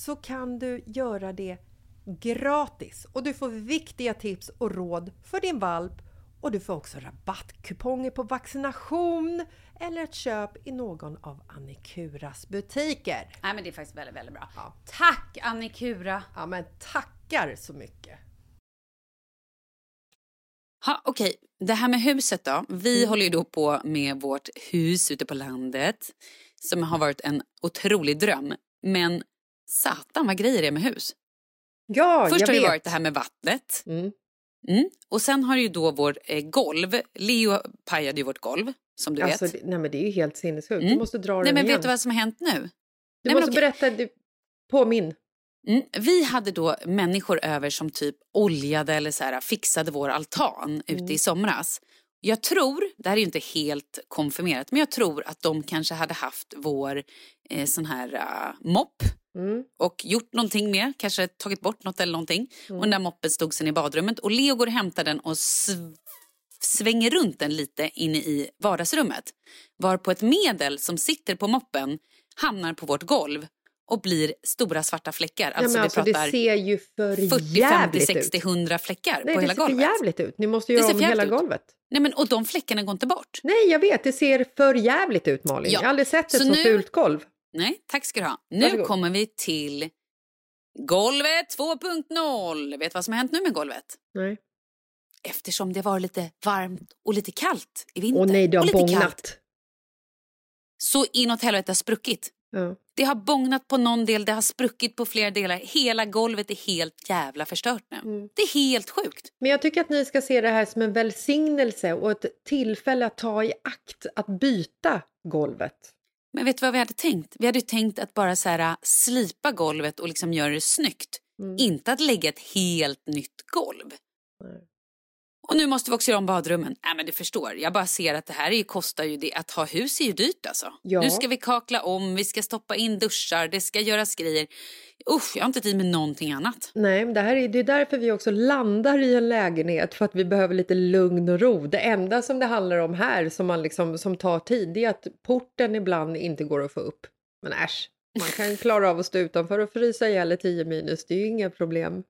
Speaker 2: så kan du göra det gratis och du får viktiga tips och råd för din valp och du får också rabattkuponger på vaccination eller ett köp i någon av Annikuras butiker.
Speaker 6: Nej men det är faktiskt väldigt, väldigt bra.
Speaker 2: Ja.
Speaker 6: Tack Annikura!
Speaker 2: Ja men tackar så mycket!
Speaker 1: Ha, Okej, det här med huset då. Vi håller ju då på med vårt hus ute på landet som har varit en otrolig dröm. Men satan vad grejer det är med hus.
Speaker 2: Ja,
Speaker 1: Först
Speaker 2: jag
Speaker 1: har det
Speaker 2: vet.
Speaker 1: varit det här med vattnet.
Speaker 2: Mm.
Speaker 1: Mm. Och sen har det ju då vår eh, golv. Leo pajade ju vårt golv som du
Speaker 2: Alltså,
Speaker 1: vet.
Speaker 2: det- nej men det är ju helt sinnessjukt.
Speaker 1: Mm.
Speaker 2: Du måste dra
Speaker 1: Nej
Speaker 2: den
Speaker 1: men
Speaker 2: igen.
Speaker 1: vet du vad som har hänt nu?
Speaker 2: Du
Speaker 1: Nej,
Speaker 2: måste
Speaker 1: okej.
Speaker 2: berätta, du, påminn.
Speaker 1: Mm. Vi hade då människor över som typ oljade eller så här, fixade vår altan ute
Speaker 2: Mm.
Speaker 1: i somras. Jag tror, det här är ju inte helt konfirmerat, men jag tror att de kanske hade haft vår eh, sån här uh, mopp
Speaker 2: Mm.
Speaker 1: och gjort någonting med, kanske tagit bort något eller någonting.
Speaker 2: Mm.
Speaker 1: Och den där moppen stod sen i badrummet och Leo går och hämtar den och sv- svänger runt den lite inne i vardagsrummet. Varpå ett medel som sitter på moppen hamnar på vårt golv och blir stora svarta fläckar. Alltså
Speaker 2: men
Speaker 1: vi
Speaker 2: alltså,
Speaker 1: pratar
Speaker 2: det ser ju för
Speaker 1: 40, 50,
Speaker 2: jävligt
Speaker 1: 60,
Speaker 2: ut.
Speaker 1: 100 fläckar
Speaker 2: Nej,
Speaker 1: på
Speaker 2: det
Speaker 1: hela
Speaker 2: ser för
Speaker 1: golvet.
Speaker 2: jävligt ut. Ni måste
Speaker 1: Det
Speaker 2: göra om hela
Speaker 1: ut.
Speaker 2: golvet.
Speaker 1: Nej, men, och de fläckarna går inte bort.
Speaker 2: Nej, jag vet. Det ser för jävligt ut, Malin.
Speaker 1: Ja.
Speaker 2: Jag har aldrig sett ett
Speaker 1: Så
Speaker 2: så
Speaker 1: nu-
Speaker 2: fult golv.
Speaker 1: Nej, tack ska du ha. Nu
Speaker 2: Varsågod.
Speaker 1: kommer vi till golvet 2.0. Vet du vad som har hänt nu med golvet?
Speaker 2: Nej.
Speaker 1: Eftersom det var lite varmt och lite kallt i vinter.
Speaker 2: Åh nej, det
Speaker 1: och
Speaker 2: har bångnat.
Speaker 1: kallt, så inåt helvete har spruckit.
Speaker 2: Ja.
Speaker 1: Det har bångnat på någon del, det har spruckit på flera delar. Hela golvet är helt jävla förstört nu.
Speaker 2: Mm.
Speaker 1: Det är helt sjukt.
Speaker 2: Men jag tycker att ni ska se det här som en välsignelse och ett tillfälle att ta i akt att byta golvet.
Speaker 1: Men vet du vad vi hade tänkt? Vi hade tänkt att bara så här, slipa golvet och liksom göra det snyggt.
Speaker 2: Mm.
Speaker 1: Inte att lägga ett helt nytt golv.
Speaker 2: Nej.
Speaker 1: Och nu måste vi också göra om badrummen. Nej men du förstår, jag bara ser att det här är ju, kostar ju det. Att ha hus är ju dyrt alltså.
Speaker 2: Ja.
Speaker 1: Nu ska vi kakla om, vi ska stoppa in duschar, det ska göras grejer. Usch, jag har inte tid med någonting annat.
Speaker 2: Nej, men det, här är, det är därför vi också landar i en lägenhet för att vi behöver lite lugn och ro. Det enda som det handlar om här som, man liksom, som tar tid det är att porten ibland inte går att få upp. Men äsch, man kan klara av att stå utanför och frysa ihjäl i 10 minus. Det är ju inga problem.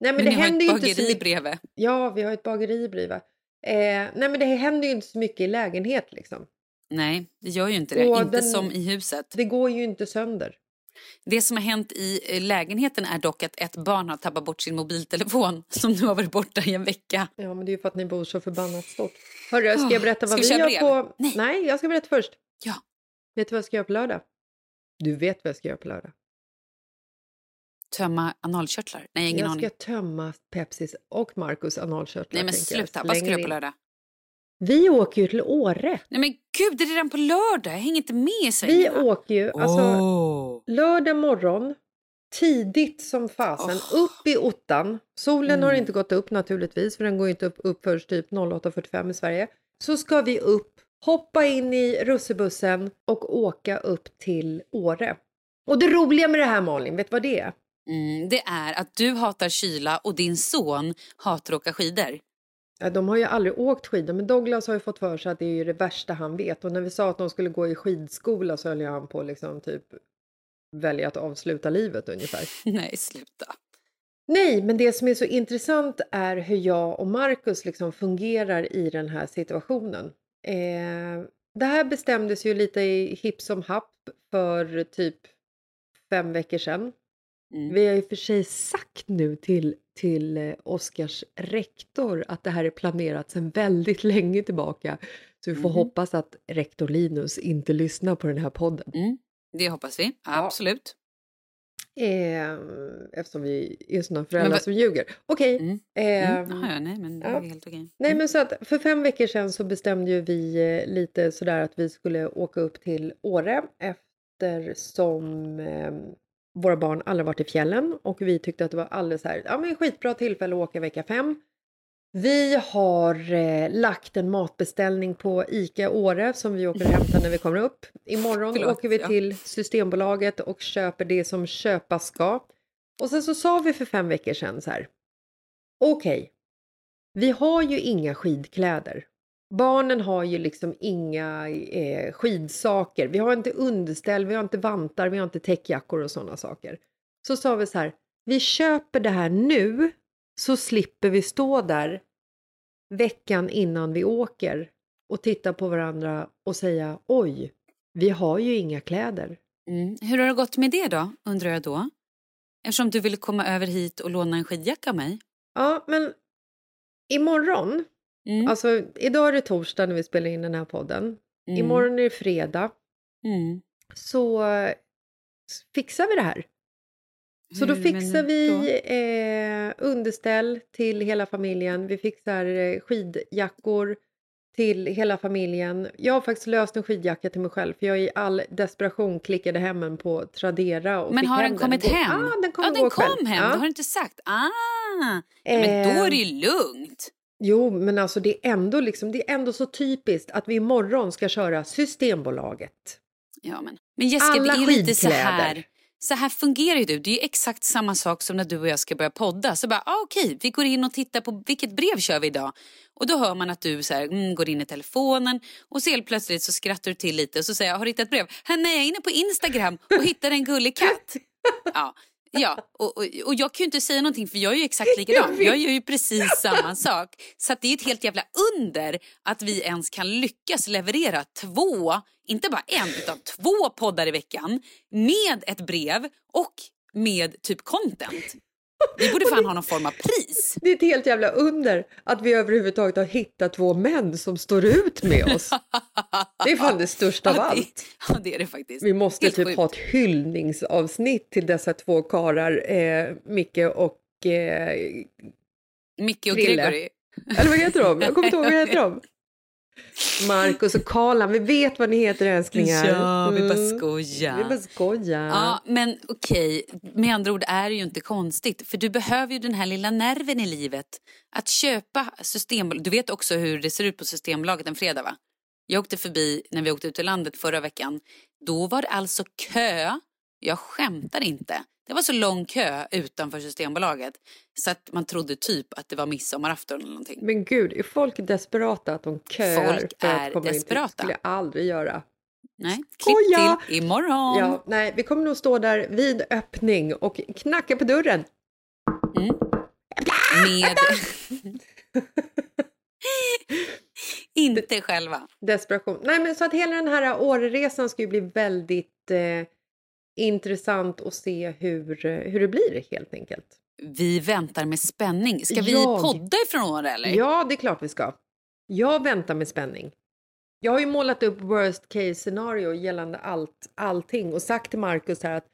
Speaker 2: Nej, men,
Speaker 1: Men
Speaker 2: det
Speaker 1: ni har
Speaker 2: händer
Speaker 1: ett
Speaker 2: inte så
Speaker 1: bageri
Speaker 2: mycket.
Speaker 1: bredvid.
Speaker 2: Ja, vi har ett bageri bredvid. Eh, nej, men det händer ju inte så mycket i lägenhet liksom.
Speaker 1: Nej, det gör ju inte det.
Speaker 2: Och
Speaker 1: inte
Speaker 2: den-
Speaker 1: som i huset.
Speaker 2: Det går ju inte sönder.
Speaker 1: Det som har hänt i eh, lägenheten är dock att ett barn har tappat bort sin mobiltelefon som nu har varit borta i en vecka.
Speaker 2: Ja, men det är ju för att ni bor så förbannat stort. Hörru, ska jag berätta vad
Speaker 1: vi
Speaker 2: vi
Speaker 1: köra
Speaker 2: gör på...
Speaker 1: Nej.
Speaker 2: jag ska berätta först.
Speaker 1: Ja.
Speaker 2: Vet du vad jag ska göra på lördag? Du vet vad jag ska göra på lördag.
Speaker 1: Tömma analkörtlar? Nej, ingen
Speaker 2: jag
Speaker 1: aning.
Speaker 2: ska tömma Pepsis och Marcus analkörtlar.
Speaker 1: Nej men
Speaker 2: jag,
Speaker 1: sluta, vad ska du på lördag?
Speaker 2: Vi åker ju till Åre.
Speaker 1: Nej men gud, det är redan på lördag. Jag hänger inte med i
Speaker 2: Vi
Speaker 1: svängarna.
Speaker 2: åker ju alltså
Speaker 1: Åh.
Speaker 2: lördag morgon tidigt som fasen upp i ottan. Solen har
Speaker 1: Mm.
Speaker 2: inte gått upp naturligtvis för den går inte upp, upp först typ 08.45 i Sverige. Så ska vi upp, hoppa in i russebussen och åka upp till Åre. Och det roliga med det här Malin, vet du vad det är?
Speaker 1: Mm, det är att du hatar kyla och din son hatar att åka skidor.
Speaker 2: Ja, de har ju aldrig åkt skidor, men Douglas har ju fått för sig att det är ju det värsta han vet. Och när vi sa att de skulle gå i skidskola så höll ju han på att liksom typ välja att avsluta livet ungefär.
Speaker 1: Nej, sluta.
Speaker 2: Nej, men det som är så intressant är hur jag och Marcus liksom fungerar i den här situationen. Eh, det här bestämdes ju lite i hipp som happ för typ fem veckor sedan.
Speaker 1: Mm.
Speaker 2: Vi har ju för sig sagt nu till, till eh, Oskars rektor att det här är planerat sedan väldigt länge tillbaka. Så vi får
Speaker 1: Mhm.
Speaker 2: hoppas att rektor Linus inte lyssnar på den här podden.
Speaker 1: Mm, det hoppas vi. Absolut.
Speaker 2: Eh, eftersom vi är sådana föräldrar
Speaker 1: vad-
Speaker 2: som ljuger. Okej.
Speaker 1: Mm.
Speaker 2: Eh,
Speaker 1: Mm. Jaha, ja, nej, men det är
Speaker 2: ja.
Speaker 1: helt okej.
Speaker 2: Nej men så att för fem veckor sedan så bestämde ju vi eh, lite sådär att vi skulle åka upp till Åre eftersom eh, våra barn aldrig varit i fjällen och vi tyckte att det var alldeles här, ja men skitbra tillfälle att åka vecka fem. Vi har eh, lagt en matbeställning på ICA Åre som vi åker och hämtar när vi kommer upp. Imorgon
Speaker 1: Förlåt,
Speaker 2: åker vi
Speaker 1: ja.
Speaker 2: till Systembolaget och köper det som köpas ska. Och sen så sa vi för fem veckor sedan så här. Okej, vi har ju inga skidkläder. Barnen har ju liksom inga eh, skidsaker. Vi har inte underställ, vi har inte vantar, vi har inte täckjackor och sådana saker. Så sa vi så här, vi köper det här nu så slipper vi stå där veckan innan vi åker och titta på varandra och säga oj, vi har ju inga kläder.
Speaker 1: Mm. Hur har det gått med det då, undrar jag då? Eftersom du ville komma över hit och låna en skidjacka av mig.
Speaker 2: Ja, men imorgon,
Speaker 1: Mm.
Speaker 2: alltså idag är det torsdag när vi spelar in den här podden.
Speaker 1: Mm.
Speaker 2: Imorgon är det fredag.
Speaker 1: Mm.
Speaker 2: så fixar vi det här. Så då fixar vi
Speaker 1: då?
Speaker 2: eh, underställ till hela familjen. Vi fixar eh, skidjackor. till hela familjen. Jag har faktiskt löst en skidjacka till mig själv för jag i all desperation klickade hem en på Tradera. Och
Speaker 1: Men har den kommit
Speaker 2: igår.
Speaker 1: hem?
Speaker 2: Ja, den kom
Speaker 1: ja, den kom hem.
Speaker 2: Ja.
Speaker 1: Det har du inte sagt. Ah, ja, men då är det ju lugnt.
Speaker 2: Jo, men alltså det är ändå liksom, det är ändå så typiskt att vi imorgon ska köra Systembolaget.
Speaker 1: Ja, men, men Jessica,
Speaker 2: Alla
Speaker 1: det är lite så här. Så här fungerar ju du. Det är ju exakt samma sak som när du och jag ska börja podda. Så bara, ah, okej, vi går in och tittar på vilket brev kör vi idag. Och då hör man att du så här, mm, går in i telefonen och så helt plötsligt så skrattar du till lite och så säger jag, har du hittat brev? "Här, Nej, jag är inne på Instagram och hittar en gullig katt. Ja, ja. Och, och, och jag kan ju inte säga någonting för jag är ju exakt likadan. Jag gör ju precis samma sak. Så det är ett helt jävla under att vi ens kan lyckas leverera två, inte bara en, utan två poddar i veckan med ett brev och med typ content. Vi borde fan ha någon form av pris.
Speaker 2: Det är ett helt jävla under att vi överhuvudtaget har hittat två män som står ut med oss. Det är fan det största av allt.
Speaker 1: ja, det är det faktiskt.
Speaker 2: Vi måste
Speaker 1: Helt
Speaker 2: typ
Speaker 1: sjukt.
Speaker 2: ha ett hyllningsavsnitt till dessa två karar, eh, Micke och... Eh,
Speaker 1: Micke och
Speaker 2: Krille.
Speaker 1: Gregory.
Speaker 2: eller vad heter de? Jag kommer inte ihåg vad heter de. Marcus och Karlan, vi vet vad ni heter älsklingar.
Speaker 1: Ja, vi bara
Speaker 2: Mm.
Speaker 1: skojar.
Speaker 2: Vi bara skojar.
Speaker 1: Ja, men okej, med andra ord är det ju inte konstigt. För du behöver ju den här lilla nerven i livet. Att köpa Systembolaget. Du vet också hur det ser ut på Systembolaget en fredag va? Jag åkte förbi när vi åkte ut till landet förra veckan. Då var det alltså kö. Jag skämtar inte. Det var så lång kö utanför Systembolaget. Så att man trodde typ att det var midsommarafton eller någonting.
Speaker 2: Men gud, är folk desperata att de köar
Speaker 1: Folk
Speaker 2: för
Speaker 1: är
Speaker 2: att komma in? Det
Speaker 1: desperata.
Speaker 2: skulle jag aldrig göra.
Speaker 1: Nej,
Speaker 2: Skoja!
Speaker 1: klipp till imorgon.
Speaker 2: Ja, nej, vi kommer nog stå där vid öppning och knacka på dörren.
Speaker 1: Med... inte själva.
Speaker 2: Desperation. Nej, men så att hela den här Åreresan ska ju bli väldigt eh, intressant att se hur, hur det blir helt enkelt.
Speaker 1: Vi väntar med spänning. Ska vi
Speaker 2: Jag-
Speaker 1: podda ifrån Åre eller?
Speaker 2: Ja, det är klart vi ska. Jag väntar med spänning. Jag har ju målat upp worst case scenario gällande allt, allting och sagt till Markus här att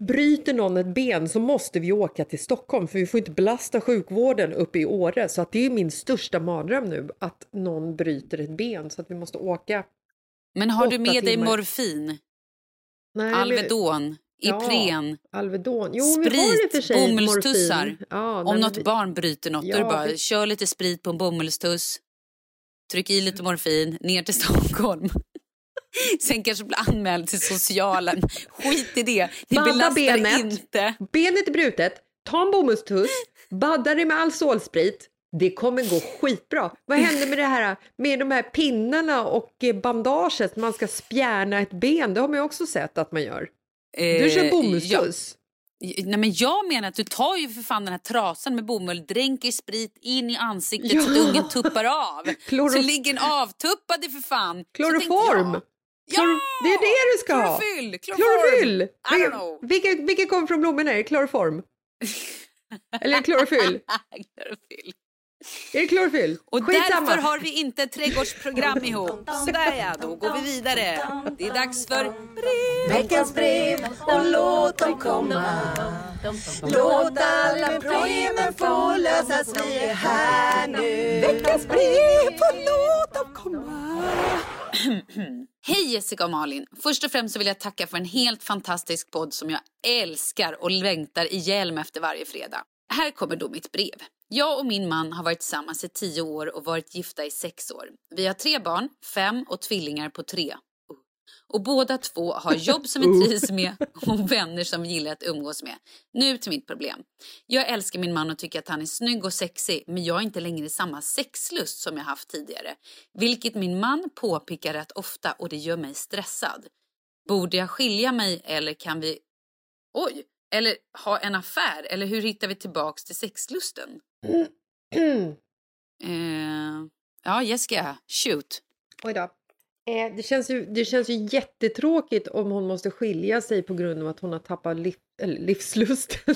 Speaker 2: bryter någon ett ben så måste vi åka till Stockholm för vi får inte belasta sjukvården uppe i Åre. Så att det är min största mardröm nu att någon bryter ett ben så att vi måste åka.
Speaker 1: Men har du med dig
Speaker 2: timmar.
Speaker 1: morfin,
Speaker 2: Nej,
Speaker 1: Alvedon,
Speaker 2: Ja,
Speaker 1: Ipren,
Speaker 2: Alvedon. Jo,
Speaker 1: sprit, bomullstussar?
Speaker 2: Ja,
Speaker 1: Om något
Speaker 2: vi-
Speaker 1: barn bryter något, då är
Speaker 2: Ja,
Speaker 1: det bara
Speaker 2: vi-
Speaker 1: kör lite sprit på en bomullstuss, tryck i lite morfin, ner till Stockholm. Sen kanske bli anmäld till socialen. Skit i det. Det belastar
Speaker 2: benet.
Speaker 1: inte.
Speaker 2: Benet är brutet, ta en bomullstuss, badda det med Alzolsprit. Det kommer gå skitbra. Vad händer med det här med de här pinnarna och eh, bandaget? Man ska spjärna ett ben. Det har man ju också sett att man gör. Du kör
Speaker 1: Eh,
Speaker 2: bomullstuss.
Speaker 1: Nej, men jag menar att du tar ju för fan den här trasan med bomull, dränker sprit in i ansiktet
Speaker 2: Ja.
Speaker 1: så att ungen tuppar av.
Speaker 2: Kloro-
Speaker 1: Så ligger den avtuppad i för fan.
Speaker 2: Kloroform. Klor-
Speaker 1: Ja!
Speaker 2: Det är det du ska ha.
Speaker 1: Klorofyll!
Speaker 2: Klorofyll! Vilka, vilka kommer från blommorna? Är det kloroform? Eller klorofyll?
Speaker 1: Klorofyll.
Speaker 2: Är det klorofyll?
Speaker 1: Och
Speaker 2: Skitsamma.
Speaker 1: därför har vi inte ett trädgårdsprogram ihop. Sådär ja, då går vi vidare. Det är dags för brev.
Speaker 7: Veckans brev och låt dem komma Låt alla problemen få lösas, vi är här nu Veckans brev och låt dem komma
Speaker 1: Hej Jessica och Malin! Först och främst så vill jag tacka för en helt fantastisk podd som jag älskar och längtar ihjäl mig efter varje fredag. Här kommer då mitt brev. Jag och min man har varit tillsammans i tio år och varit gifta i sex år. Vi har tre barn, fem och tvillingar på tre. Och båda två har jobb som vi trivs med och vänner som vi gillar att umgås med. Nu till mitt problem. Jag älskar min man och tycker att han är snygg och sexig men jag har inte längre samma sexlust som jag haft tidigare. Vilket min man påpekar rätt ofta och det gör mig stressad. Borde jag skilja mig eller kan vi... Oj! Eller ha en affär? Eller hur hittar vi tillbaks till sexlusten? Eh, ja, Jessica, shoot.
Speaker 2: Oj då. Eh, det, känns ju, det känns ju jättetråkigt om hon måste skilja sig på grund av att hon har tappat liv, livslusten.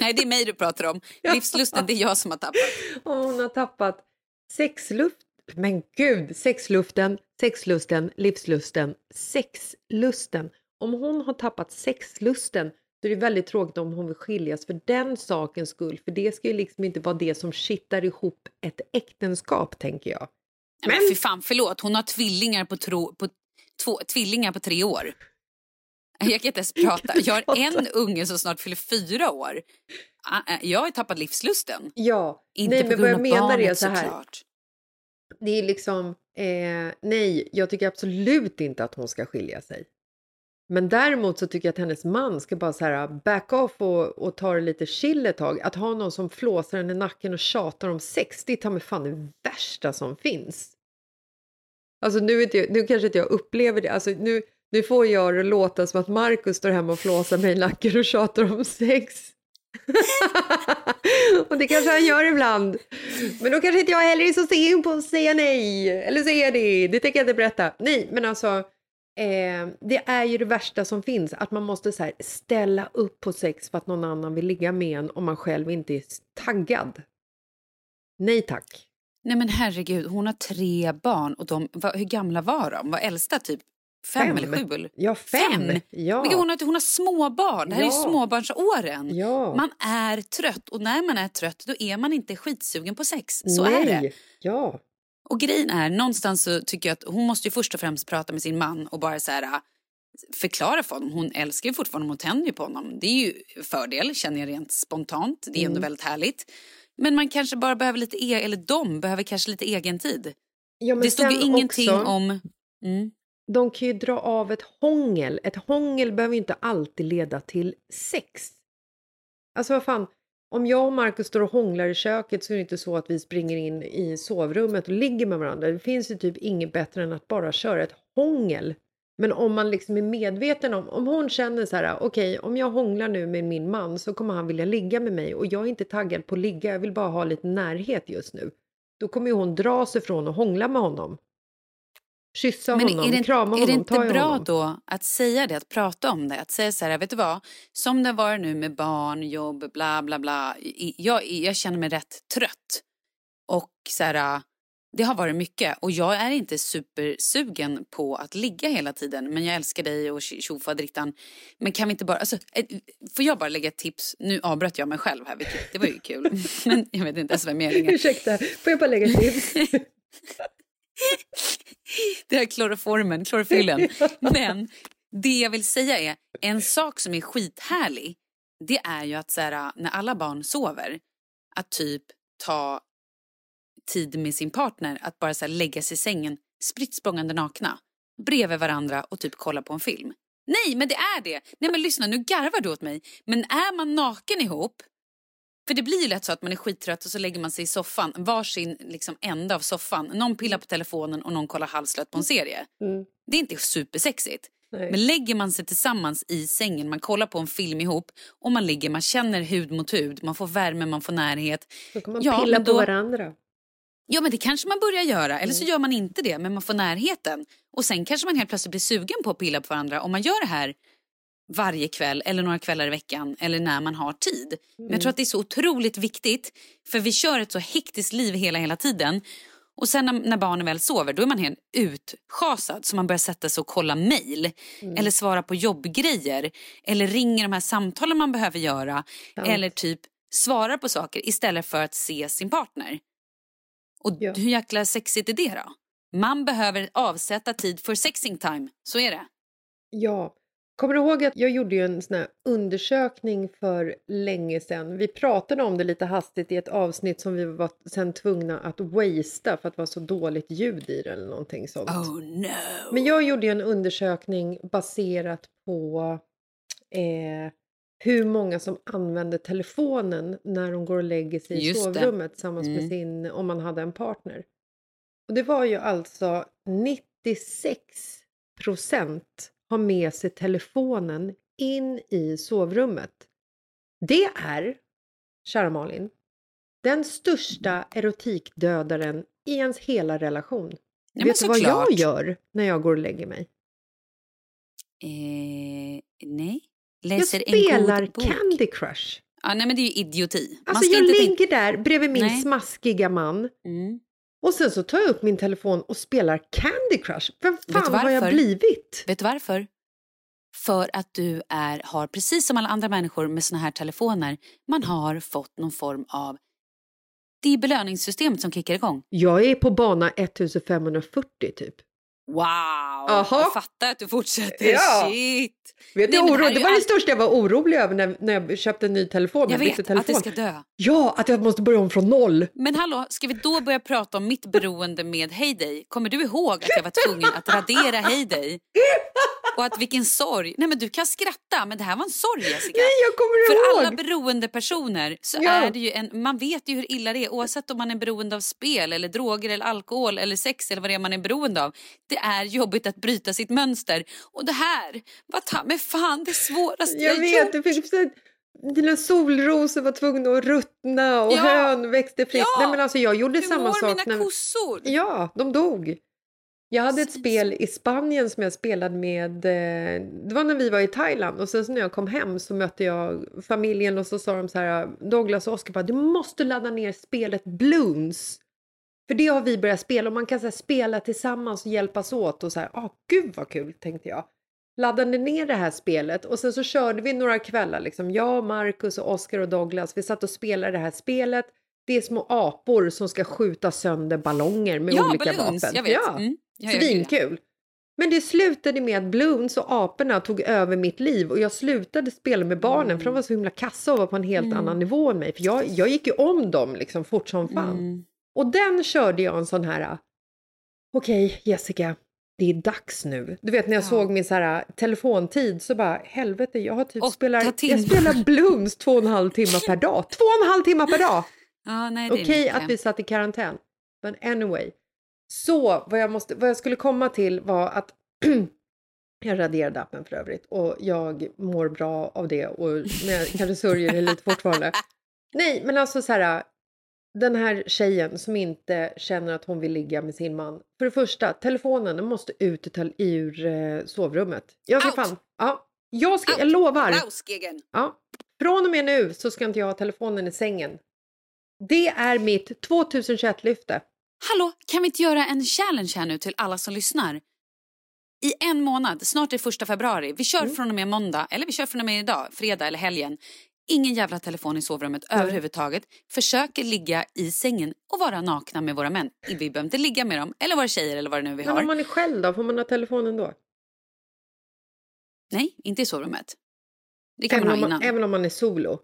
Speaker 1: Nej, det är mig du pratar om. Livslusten, det är jag som har tappat.
Speaker 2: Och hon har tappat sexluft. Men gud, sexluften, sexlusten, livslusten, sexlusten. Om hon har tappat sexlusten så är det väldigt tråkigt om hon vill skiljas för den sakens skull. För det ska ju liksom inte vara det som kittar ihop ett äktenskap, tänker jag.
Speaker 1: Men, men fy fan, förlåt. Hon har tvillingar på, tro, på, två, tvillingar på tre år. Jag kan inte ens prata. Jag har en unge som snart fyller fyra år. Ah, eh, jag har tappat livslusten.
Speaker 2: Ja,
Speaker 1: Inte
Speaker 2: nej, men vad jag menar är
Speaker 1: barnet
Speaker 2: så här.
Speaker 1: såklart.
Speaker 2: Det är liksom, eh, nej, jag tycker absolut inte att hon ska skilja sig. Men däremot så tycker jag att hennes man ska bara så här äh, back off och, och ta det lite chill ett tag. Att ha någon som flåsar henne i nacken och tjatar om sex, det är ta mig fan det värsta som finns. Alltså nu, inte jag, nu kanske inte jag upplever det, alltså nu, nu får jag det låta som att Markus står hemma och flåsar mig i nacken och tjatar om sex. och det kanske han gör ibland. Men då kanske inte jag heller är så sen på att säga nej. Eller säga det, det tänker jag inte berätta. Nej, men alltså eh, det är ju det värsta som finns. Att man måste så ställa upp på sex för att någon annan vill ligga med en om man själv inte är taggad. Nej tack.
Speaker 1: Nej men herregud, hon har tre barn och de, vad, hur gamla var de? Var äldsta typ fem,
Speaker 2: Fem.
Speaker 1: eller sju?
Speaker 2: Ja, fem. Ja.
Speaker 1: Men hon, har, hon har småbarn, det här är ju
Speaker 2: Ja.
Speaker 1: småbarnsåren.
Speaker 2: Ja.
Speaker 1: Man är trött och när man är trött då är man inte skitsugen på sex. Så är det.
Speaker 2: Nej. Ja.
Speaker 1: Och grejen är, någonstans så tycker jag att hon måste ju först och främst prata med sin man och bara så här äh, förklara för honom. Hon älskar ju fortfarande, hon tänder ju på honom. Det är ju fördel, känner jag rent spontant. Det är
Speaker 2: Mm.
Speaker 1: ändå väldigt härligt. Men man kanske bara behöver lite, e- eller de behöver kanske lite egen tid.
Speaker 2: ja
Speaker 1: Det stod ju ingenting
Speaker 2: också-
Speaker 1: om... Mm.
Speaker 2: de kan ju dra av ett hångel. Ett hångel behöver ju inte alltid leda till sex. Alltså vad fan, om jag och Markus står och hånglar i köket så är det inte så att vi springer in i sovrummet och ligger med varandra. Det finns ju typ inget bättre än att bara köra ett hångel. Men om man liksom är medveten om, om hon känner så här, okej, om jag hånglar nu med min man så kommer han vilja ligga med mig och jag är inte taggad på att ligga, jag vill bara ha lite närhet just nu. Då kommer ju hon dra sig från att hångla med honom. Kyssa
Speaker 1: Men
Speaker 2: honom,
Speaker 1: är det,
Speaker 2: krama honom,
Speaker 1: är det inte bra
Speaker 2: honom.
Speaker 1: då att säga det, att prata om det? Att säga så här, vet du vad? Som det var nu med barn, jobb, bla bla bla. Jag, jag känner mig rätt trött. Och så här, det har varit mycket. Och jag är inte supersugen på att ligga hela tiden. Men jag älskar dig och tjofaderittan. Men kan vi inte bara, alltså, eh, får jag bara lägga ett tips? Nu avbröt jag mig själv här, vilket det var ju kul. Men jag vet inte ens vem jag ringer.
Speaker 2: Ursäkta, får jag bara lägga ett tips?
Speaker 1: Det här kloroformen, klorofyllen. Men det jag vill säga är, en sak som är skithärlig, det är ju att så här, när alla barn sover, att typ ta tid med sin partner, att bara så här, lägga sig i sängen spritt språngande nakna, bredvid varandra och typ kolla på en film. Nej, men det är det! Nej men lyssna, nu garvar du åt mig. Men är man naken ihop, för det blir ju lätt så att man är skittrött och så lägger man sig i soffan, varsin liksom ända av soffan. Någon pillar på telefonen och någon kollar halvslött på en serie.
Speaker 2: Mm.
Speaker 1: Det är inte supersexigt.
Speaker 2: Nej.
Speaker 1: Men lägger man sig tillsammans i sängen, man kollar på en film ihop och man ligger, man känner hud mot hud, man får värme, man får närhet.
Speaker 2: Då kan man
Speaker 1: Ja,
Speaker 2: pilla
Speaker 1: men
Speaker 2: på
Speaker 1: då-
Speaker 2: varandra.
Speaker 1: Ja men det kanske man börjar göra, eller så gör man inte det, men man får närheten. Och sen kanske man helt plötsligt blir sugen på att pilla på varandra om man gör det här varje kväll eller några kvällar i veckan eller när man har tid. Men jag tror att det är så otroligt viktigt för vi kör ett så hektiskt liv hela hela tiden. Och sen när, när barnen väl sover då är man helt utschasad så man börjar sätta sig och kolla mejl eller svara på jobbgrejer eller ringer de här samtalen man behöver göra
Speaker 2: Sant.
Speaker 1: eller typ svarar på saker istället för att se sin partner. Och
Speaker 2: Ja.
Speaker 1: hur jäkla sexigt är det då? Man behöver avsätta tid för sexing time, så är det.
Speaker 2: Ja. Kommer du ihåg att jag gjorde ju en sån här undersökning för länge sedan? Vi pratade om det lite hastigt i ett avsnitt som vi var sen tvungna att wastea för att det var så dåligt ljud i det eller någonting sånt.
Speaker 1: Oh no!
Speaker 2: Men jag gjorde ju en undersökning baserat på eh, hur många som använder telefonen när de går och lägger sig i
Speaker 1: Just det.
Speaker 2: sovrummet tillsammans med
Speaker 1: Mm.
Speaker 2: sin, om man hade en partner. Och det var ju alltså 96 procent har med sig telefonen in i sovrummet. Det är, kära Malin, den största erotikdödaren i ens hela relation.
Speaker 1: men
Speaker 2: Vet du vad
Speaker 1: såklart.
Speaker 2: jag gör när jag går och lägger mig?
Speaker 1: Eh, nej.
Speaker 2: Jag
Speaker 1: Läser
Speaker 2: spelar
Speaker 1: en god bok.
Speaker 2: Candy Crush.
Speaker 1: Ja, nej men det är ju idioti.
Speaker 2: Alltså jag ligger där bredvid min
Speaker 1: Nej.
Speaker 2: smaskiga man
Speaker 1: Mm.
Speaker 2: Och sen så tar jag upp min telefon och spelar Candy Crush. Vem fan har jag blivit?
Speaker 1: Vet du varför? För att du är, har, precis som alla andra människor med såna här telefoner, man har fått någon form av Det är belöningssystemet som kickar igång.
Speaker 2: Jag är på bana 1540 typ.
Speaker 1: Wow!
Speaker 2: Aha.
Speaker 1: Jag fattar att du fortsätter.
Speaker 2: Ja.
Speaker 1: Shit!
Speaker 2: Vet du,
Speaker 1: Nej,
Speaker 2: oro, det var det
Speaker 1: allt-
Speaker 2: största jag var orolig över när, när jag köpte en ny telefon.
Speaker 1: Jag vet
Speaker 2: telefon.
Speaker 1: att det ska dö.
Speaker 2: Ja, att jag måste börja om från noll.
Speaker 1: Men hallå, ska vi då börja prata om mitt beroende med Heyday? Kommer du ihåg att jag var tvungen att radera Heyday? Och att vilken sorg. Nej men du kan skratta men det här var en sorg Jessica.
Speaker 2: Nej, jag kommer
Speaker 1: För
Speaker 2: ihåg.
Speaker 1: alla beroende personer så
Speaker 2: Ja.
Speaker 1: är det ju en, man vet ju hur illa det är oavsett om man är beroende av spel eller droger eller alkohol eller sex eller vad det är man är beroende av. Det är jobbigt att bryta sitt mönster. Och det här, vad ta med fan det svåraste
Speaker 2: Jag
Speaker 1: jag
Speaker 2: vet,
Speaker 1: gjort.
Speaker 2: det fick så dina solrosor var tvungna att ruttna och
Speaker 1: Ja.
Speaker 2: hön växte fritt.
Speaker 1: Ja.
Speaker 2: Nej, men alltså, jag gjorde
Speaker 1: Hur
Speaker 2: samma
Speaker 1: mår
Speaker 2: sak.
Speaker 1: mina
Speaker 2: när-
Speaker 1: kossor?
Speaker 2: Ja, de dog. Jag hade ett
Speaker 1: Fy
Speaker 2: spel i Spanien som jag spelade med. Eh, det var när vi var i Thailand och sen när jag kom hem så mötte jag familjen och så sa de så här. Douglas och Oscar bara, du måste ladda ner spelet Bloons. För det har vi börjat spela och man kan så här, spela tillsammans och hjälpas åt och så här. Ah, gud vad kul tänkte jag. Laddade ner det här spelet och sen så körde vi några kvällar liksom. Jag, Marcus och Oscar och Douglas. Vi satt och spelade det här spelet. Det är små apor som ska skjuta sönder ballonger med
Speaker 1: Ja,
Speaker 2: olika
Speaker 1: balloons,
Speaker 2: vapen.
Speaker 1: jag vet.
Speaker 2: Ja,
Speaker 1: Mm. Ja, ja, gud, ja.
Speaker 2: svinkul. Men det slutade med att Bloons och aporna tog över mitt liv och jag slutade spela med barnen
Speaker 1: Mm.
Speaker 2: för de var så himla kassa och var på en helt annan nivå än mig. För jag, jag gick ju om dem liksom fort som fan.
Speaker 1: Mm.
Speaker 2: Och den körde jag en sån här, okej Jessica, det är dags nu. Du vet när jag
Speaker 1: Ja.
Speaker 2: såg min så här, telefontid så bara, helvete, jag har typ
Speaker 1: timmar.
Speaker 2: jag spelar Bloons två och en halv timme per dag. Två och en halv timme per dag!
Speaker 1: Ja, nej,
Speaker 2: Okej
Speaker 1: mycket.
Speaker 2: att vi satt i karantän. Men anyway. Så vad jag, måste, vad jag skulle komma till var att jag raderade appen för övrigt och jag mår bra av det och men jag kanske sörjer det lite fortfarande. Nej, men alltså så här. Den här tjejen som inte känner att hon vill ligga med sin man. För det första, telefonen den måste ut ur, eh, sovrummet. Jag ska
Speaker 1: Out.
Speaker 2: fan... Ja, jag, ska, jag lovar.
Speaker 1: Rausgegen.
Speaker 2: Ja. Från och med nu så ska inte jag ha telefonen i sängen. Det är mitt 2021-lyfte.
Speaker 1: Hallå, kan vi inte göra en challenge här nu till alla som lyssnar? I en månad, snart är första februari. Vi kör
Speaker 2: Mm.
Speaker 1: från och med måndag, eller vi kör från och med idag, fredag eller helgen. Ingen jävla telefon i sovrummet
Speaker 2: Nej.
Speaker 1: överhuvudtaget. Försöker ligga i sängen och vara nakna med våra män. Vi behöver inte ligga med dem, eller våra tjejer eller vad det nu vi
Speaker 2: Men om
Speaker 1: har.
Speaker 2: man är själv då, får man ha telefonen då?
Speaker 1: Nej, inte i sovrummet. Det kan
Speaker 2: Även
Speaker 1: man ha
Speaker 2: man,
Speaker 1: innan.
Speaker 2: även om man är solo?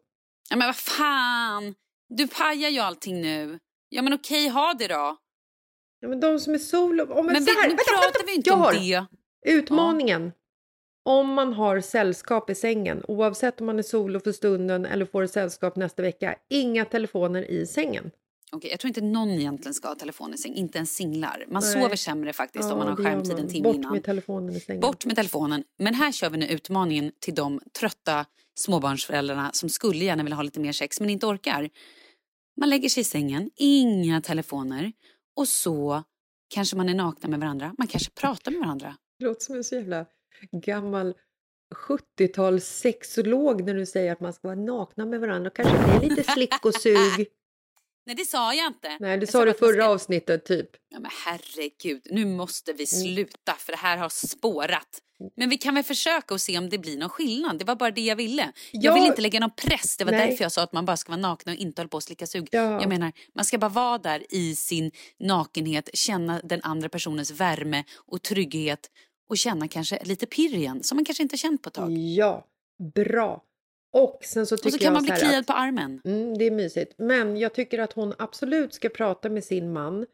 Speaker 1: Ja, men vad fan! Du pajar ju allting nu. Ja men okej, ha det då.
Speaker 2: Ja, men de som är solo... Oh, men
Speaker 1: Men vi,
Speaker 2: här,
Speaker 1: nu
Speaker 2: vänta,
Speaker 1: pratar
Speaker 2: vänta,
Speaker 1: vi inte om
Speaker 2: har
Speaker 1: det.
Speaker 2: Utmaningen. Om man har sällskap i sängen, oavsett om man är solo för stunden eller får sällskap nästa vecka, inga telefoner i sängen.
Speaker 1: Okej, jag tror inte någon egentligen ska ha telefon i säng, inte ens singlar. Man
Speaker 2: Nej.
Speaker 1: sover sämre faktiskt om man har skärmtid en timme
Speaker 2: Bort
Speaker 1: innan.
Speaker 2: med telefonen i sängen.
Speaker 1: Bort med telefonen. Men här kör vi nu utmaningen till de trötta småbarnsföräldrarna som skulle gärna vilja ha lite mer sex men inte orkar. Man lägger sig i sängen, inga telefoner och så kanske man är nakna med varandra. Man kanske pratar med varandra.
Speaker 2: Det låter som en så jävla gammal 70-tals sexolog när du säger att man ska vara nakna med varandra. Kanske det är lite slick och sug.
Speaker 1: Nej, det sa jag inte.
Speaker 2: Nej, det
Speaker 1: Jag
Speaker 2: sa du förra
Speaker 1: ska-
Speaker 2: avsnittet typ.
Speaker 1: Ja, men herregud, nu måste vi
Speaker 2: Mm.
Speaker 1: sluta för det här har spårat. Men vi kan väl försöka och se om det blir någon skillnad. Det var bara det jag ville. Jag
Speaker 2: Ja.
Speaker 1: vill inte lägga någon press. Det var
Speaker 2: Nej.
Speaker 1: därför jag sa att man bara ska vara naken och inte hålla på och slicka sug.
Speaker 2: Ja.
Speaker 1: Jag menar, man ska bara vara där i sin nakenhet, känna den andra personens värme och trygghet och känna kanske lite pirr igen som man kanske inte har känt på ett tag.
Speaker 2: Ja, bra. Och sen så tycker
Speaker 1: Och så kan
Speaker 2: jag
Speaker 1: man bli kliad på armen.
Speaker 2: mm, Det är mysigt. Men jag tycker att hon absolut ska prata med sin man.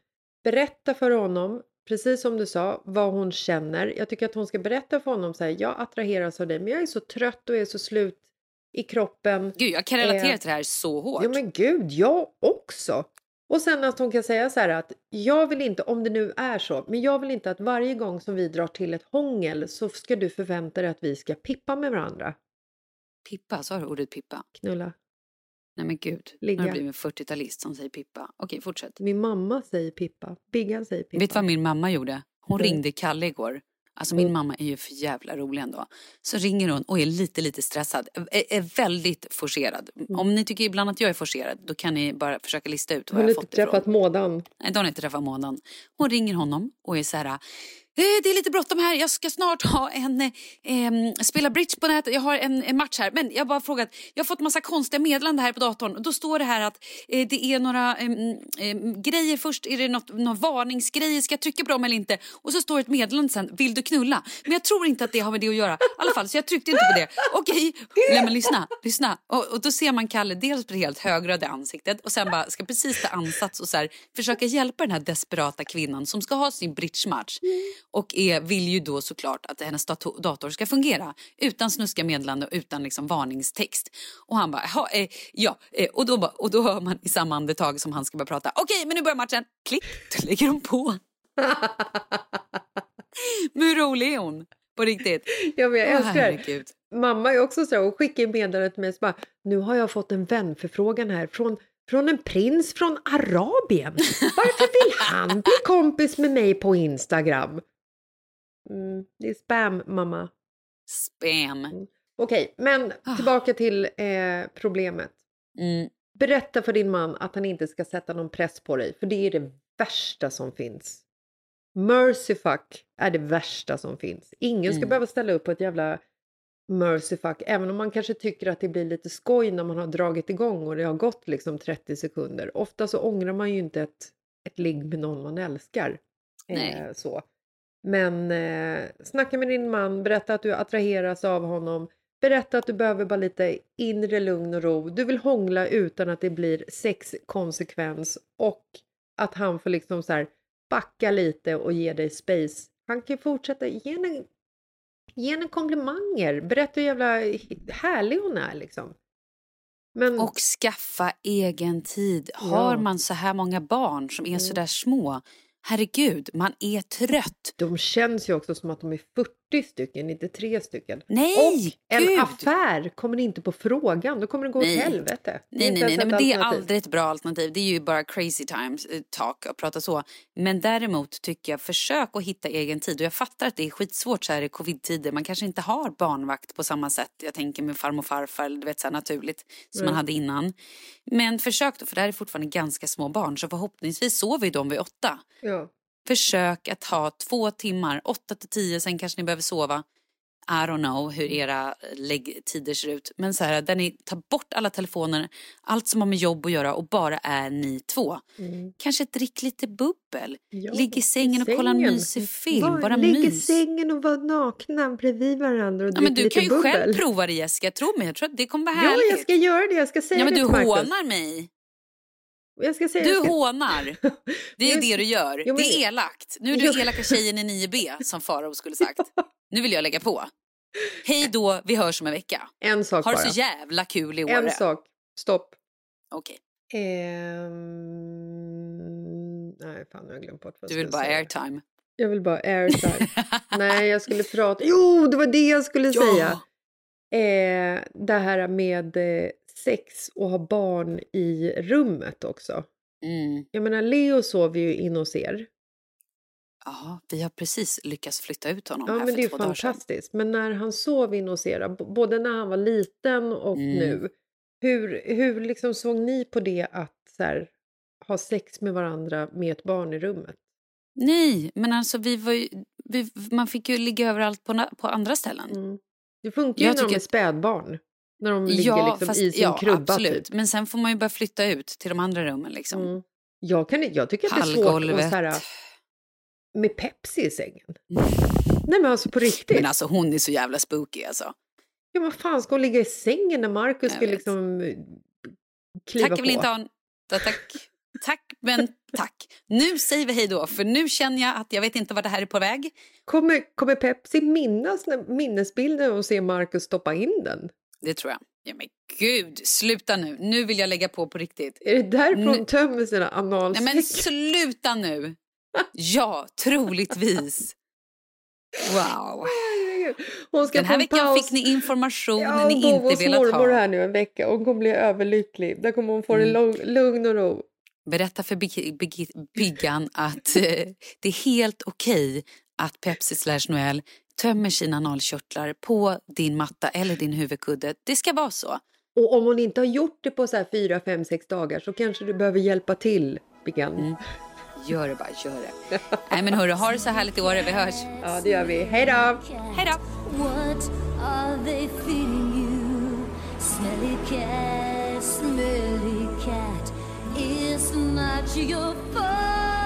Speaker 2: Berätta för honom, precis som du sa, vad hon känner. Jag tycker att hon ska berätta för honom så här, jag attraheras av dig men jag är så trött och är så slut i kroppen.
Speaker 1: Gud, jag kan relatera
Speaker 2: Eh,
Speaker 1: till det här så hårt.
Speaker 2: Ja men gud, jag också. Och sen att hon kan säga så här att jag vill inte, om det nu är så, men jag vill inte att varje gång som vi drar till ett hångel så ska du förvänta dig att vi ska pippa med varandra.
Speaker 1: Pippa, sa du ordet pippa?
Speaker 2: Knulla.
Speaker 1: Nej men gud, nu
Speaker 2: Ligga.
Speaker 1: har det blivit en 40-talist som säger pippa. Okej, fortsätt.
Speaker 2: Min mamma säger pippa. Biggan säger pippa.
Speaker 1: Vet du vad min mamma gjorde? Hon
Speaker 2: Nej.
Speaker 1: ringde Kalle igår. Alltså min
Speaker 2: Mm.
Speaker 1: mamma är ju för jävla rolig ändå. Så ringer hon och är lite, lite stressad. Är, är väldigt forcerad.
Speaker 2: Mm.
Speaker 1: Om ni tycker ibland att jag är forcerad, då kan ni bara försöka lista ut var
Speaker 2: Hon har
Speaker 1: jag
Speaker 2: inte
Speaker 1: fått det ifrån.
Speaker 2: träffat mådan.
Speaker 1: Nej, de har inte träffat månaden. Hon ringer honom och är så här. Eh, det är lite bråttom här, jag ska snart ha en, eh, spela bridge på nätet, jag har en, en match här. Men jag bara frågat, jag har fått massa konstiga meddelanden här på datorn. Då står det här att eh, det är några eh, grejer först, är det något, någon varningsgrej, ska jag trycka på dem eller inte? Och så står det ett meddelande sen, vill du knulla? Men jag tror inte att det har med det att göra. I alla fall, så jag tryckte inte på det. Okej, okay. men lyssna, lyssna. Och, och då ser man Kalle dels på det helt högröda ansiktet och sen bara ska precis ta ansats och så här, försöka hjälpa den här desperata kvinnan som ska ha sin bridgematch. Och är, vill ju då såklart att hennes dator, dator ska fungera utan snuska meddelande och utan liksom varningstext. Och han bara, "Jaha, eh, ja, eh, och, då, bara- och då hör man i samma andetag som han ska börja prata, okej men nu börjar matchen, klick, då lägger de på. men hur rolig är hon? På riktigt.
Speaker 2: Ja, men jag älskar det.
Speaker 1: herregud.
Speaker 2: Mamma är också så hon skickar meddelande till mig så bara, nu har jag fått en vänförfrågan här från, från en prins från Arabien. Varför vill han bli kompis med mig på Instagram? Mm, det är spam, mamma.
Speaker 1: Spam.
Speaker 2: Okej, men
Speaker 1: Ah.
Speaker 2: tillbaka till eh, problemet.
Speaker 1: Mm.
Speaker 2: Berätta för din man att han inte ska sätta någon press på dig, för det är det värsta som finns. Mercyfuck är det värsta som finns. Ingen ska
Speaker 1: Mm.
Speaker 2: behöva ställa upp på ett jävla mercyfuck, även om man kanske tycker att det blir lite skoj när man har dragit igång och det har gått liksom 30 sekunder. Ofta så ångrar man ju inte ett, ett ligg med någon man älskar.
Speaker 1: Nej.
Speaker 2: Eh, så. Men eh, snacka med din man, berätta att du attraheras av honom. Berätta att du behöver bara lite inre lugn och ro. Du vill hångla utan att det blir sexkonsekvens och att han får liksom så här backa lite och ge dig space. Han kan fortsätta ge henne, ge henne komplimanger. Berätta hur jävla härlig hon är liksom. Men
Speaker 1: Och skaffa egen tid. Har
Speaker 2: Ja.
Speaker 1: man så här många barn som är så där små, herregud, man är trött.
Speaker 2: de känns ju också som att de är 40 stycken, inte tre stycken.
Speaker 1: Nej,
Speaker 2: och en
Speaker 1: gud!
Speaker 2: affär kommer inte på frågan, då kommer det gå åt
Speaker 1: Nej.
Speaker 2: helvete.
Speaker 1: Nej, nej, nej, nej, men det är aldrig ett bra alternativ. Det är ju bara crazy times eh, talk att prata så. Men däremot tycker jag, försök att hitta egen tid. Och jag fattar att det är skitsvårt så här i covid-tider. Man kanske inte har barnvakt på samma sätt. Jag tänker med farmor och farfar, du vet så här naturligt som man
Speaker 2: Mm.
Speaker 1: hade innan. Men försök då, för det här är fortfarande ganska små barn. Så förhoppningsvis sover ju de vid åtta.
Speaker 2: Ja.
Speaker 1: Försök att ha två timmar, åtta till tio, sen kanske ni behöver sova. I don't know hur era läggtider ser ut. Men så här, där ni tar bort alla telefoner, allt som har med jobb att göra och bara är ni två.
Speaker 2: Mm.
Speaker 1: Kanske drick lite bubbel.
Speaker 2: Ja,
Speaker 1: Ligg i sängen och kolla en
Speaker 2: sängen.
Speaker 1: mysig film.
Speaker 2: Var-
Speaker 1: bara
Speaker 2: Ligg i
Speaker 1: mys.
Speaker 2: sängen och var nakna bredvid varandra och
Speaker 1: Ja, men du
Speaker 2: lite
Speaker 1: kan ju
Speaker 2: bubbel.
Speaker 1: själv prova det Jessica, tro mig. Jag tror att det kommer vara
Speaker 2: Ja,
Speaker 1: härligt.
Speaker 2: jag ska göra det. Jag ska säga
Speaker 1: ja, men
Speaker 2: det
Speaker 1: du hånar mig.
Speaker 2: Säga,
Speaker 1: Du
Speaker 2: ska...
Speaker 1: hånar. Det är det du gör.
Speaker 2: Jo, men-
Speaker 1: Det är elakt. Nu är du elaka tjejen i 9B som Farao skulle sagt. Nu vill jag lägga på. Hej då, vi hörs om en vecka.
Speaker 2: En sak
Speaker 1: Har
Speaker 2: bara.
Speaker 1: så jävla kul i
Speaker 2: En
Speaker 1: Åre.
Speaker 2: sak. Stopp.
Speaker 1: Okej,
Speaker 2: Ehm... Nej, fan, nu har jag glömt bort vad
Speaker 1: du vill bara
Speaker 2: säga.
Speaker 1: airtime.
Speaker 2: Jag vill bara airtime. Nej, jag skulle prata... Jo, det var det jag skulle säga. Eh, det här med eh, sex och ha barn i rummet också.
Speaker 1: Mm.
Speaker 2: Jag menar, Leo sover ju in hos er.
Speaker 1: Ja, vi har precis lyckats flytta ut honom
Speaker 2: Ja,
Speaker 1: här
Speaker 2: men
Speaker 1: för
Speaker 2: det är
Speaker 1: två
Speaker 2: fantastiskt. Men när han sov in hos er, både när han var liten och
Speaker 1: Mm.
Speaker 2: nu. Hur, hur liksom såg ni på det att så här, ha sex med varandra med ett barn i rummet?
Speaker 1: Nej, men alltså vi var ju, vi, man fick ju ligga överallt på, på andra ställen.
Speaker 2: Mm. Det funkar ju
Speaker 1: Jag
Speaker 2: när de är spädbarn. När de ligger liksom i sin
Speaker 1: ja,
Speaker 2: krubba
Speaker 1: absolut.
Speaker 2: typ.
Speaker 1: Men sen får man ju börja flytta ut till de andra rummen liksom.
Speaker 2: Mm. Jag, kan, jag tycker att det är svårt att här, med Pepsi i sängen. Nej men alltså på riktigt.
Speaker 1: Men alltså hon är så jävla spooky alltså.
Speaker 2: Ja, vad fan ska hon ligga i sängen när Markus ska
Speaker 1: vet.
Speaker 2: liksom eh, kliva
Speaker 1: Tack, jag vill
Speaker 2: på?
Speaker 1: inte ha en... Ta- Tack. Tack, men tack. Nu säger vi hej då, för nu känner jag att jag vet inte vart det här är på väg.
Speaker 2: Kommer, kommer Pepsi minnas när, minnesbilden och se Markus stoppa in den?
Speaker 1: Det tror jag. Ja men gud, sluta nu. Nu vill jag lägga på på riktigt.
Speaker 2: Är det därför
Speaker 1: Nu-
Speaker 2: hon tömmer sina
Speaker 1: Nej
Speaker 2: analsäckar?
Speaker 1: men sluta nu. Ja, troligtvis. Wow.
Speaker 2: Hon ska
Speaker 1: Den här veckan
Speaker 2: paus.
Speaker 1: fick ni information
Speaker 2: Ja,
Speaker 1: ni
Speaker 2: hon bor
Speaker 1: inte
Speaker 2: hos
Speaker 1: velat
Speaker 2: mormor
Speaker 1: ha.
Speaker 2: här nu en vecka och hon kommer bli överlycklig. Där kommer hon få
Speaker 1: Mm.
Speaker 2: en lugn, och ro.
Speaker 1: Berätta för Big- Big- Biggan att eh, det är helt okej att Pepsi slash Noel tömmer sina analkörtlar på din matta eller din huvudkudde. Det ska vara så.
Speaker 2: Och om hon inte har gjort det på så här fyra, fem, sex dagar så kanske du behöver hjälpa till, Bigan.
Speaker 1: Mm. Gör det bara, gör det. Nej men hörru, ha det så härligt i år. Vi hörs.
Speaker 2: Ja, det gör vi. Hej då!
Speaker 1: Hej då!
Speaker 7: What are they feeding you? Smelly cat, smelly cat. It's not your fault.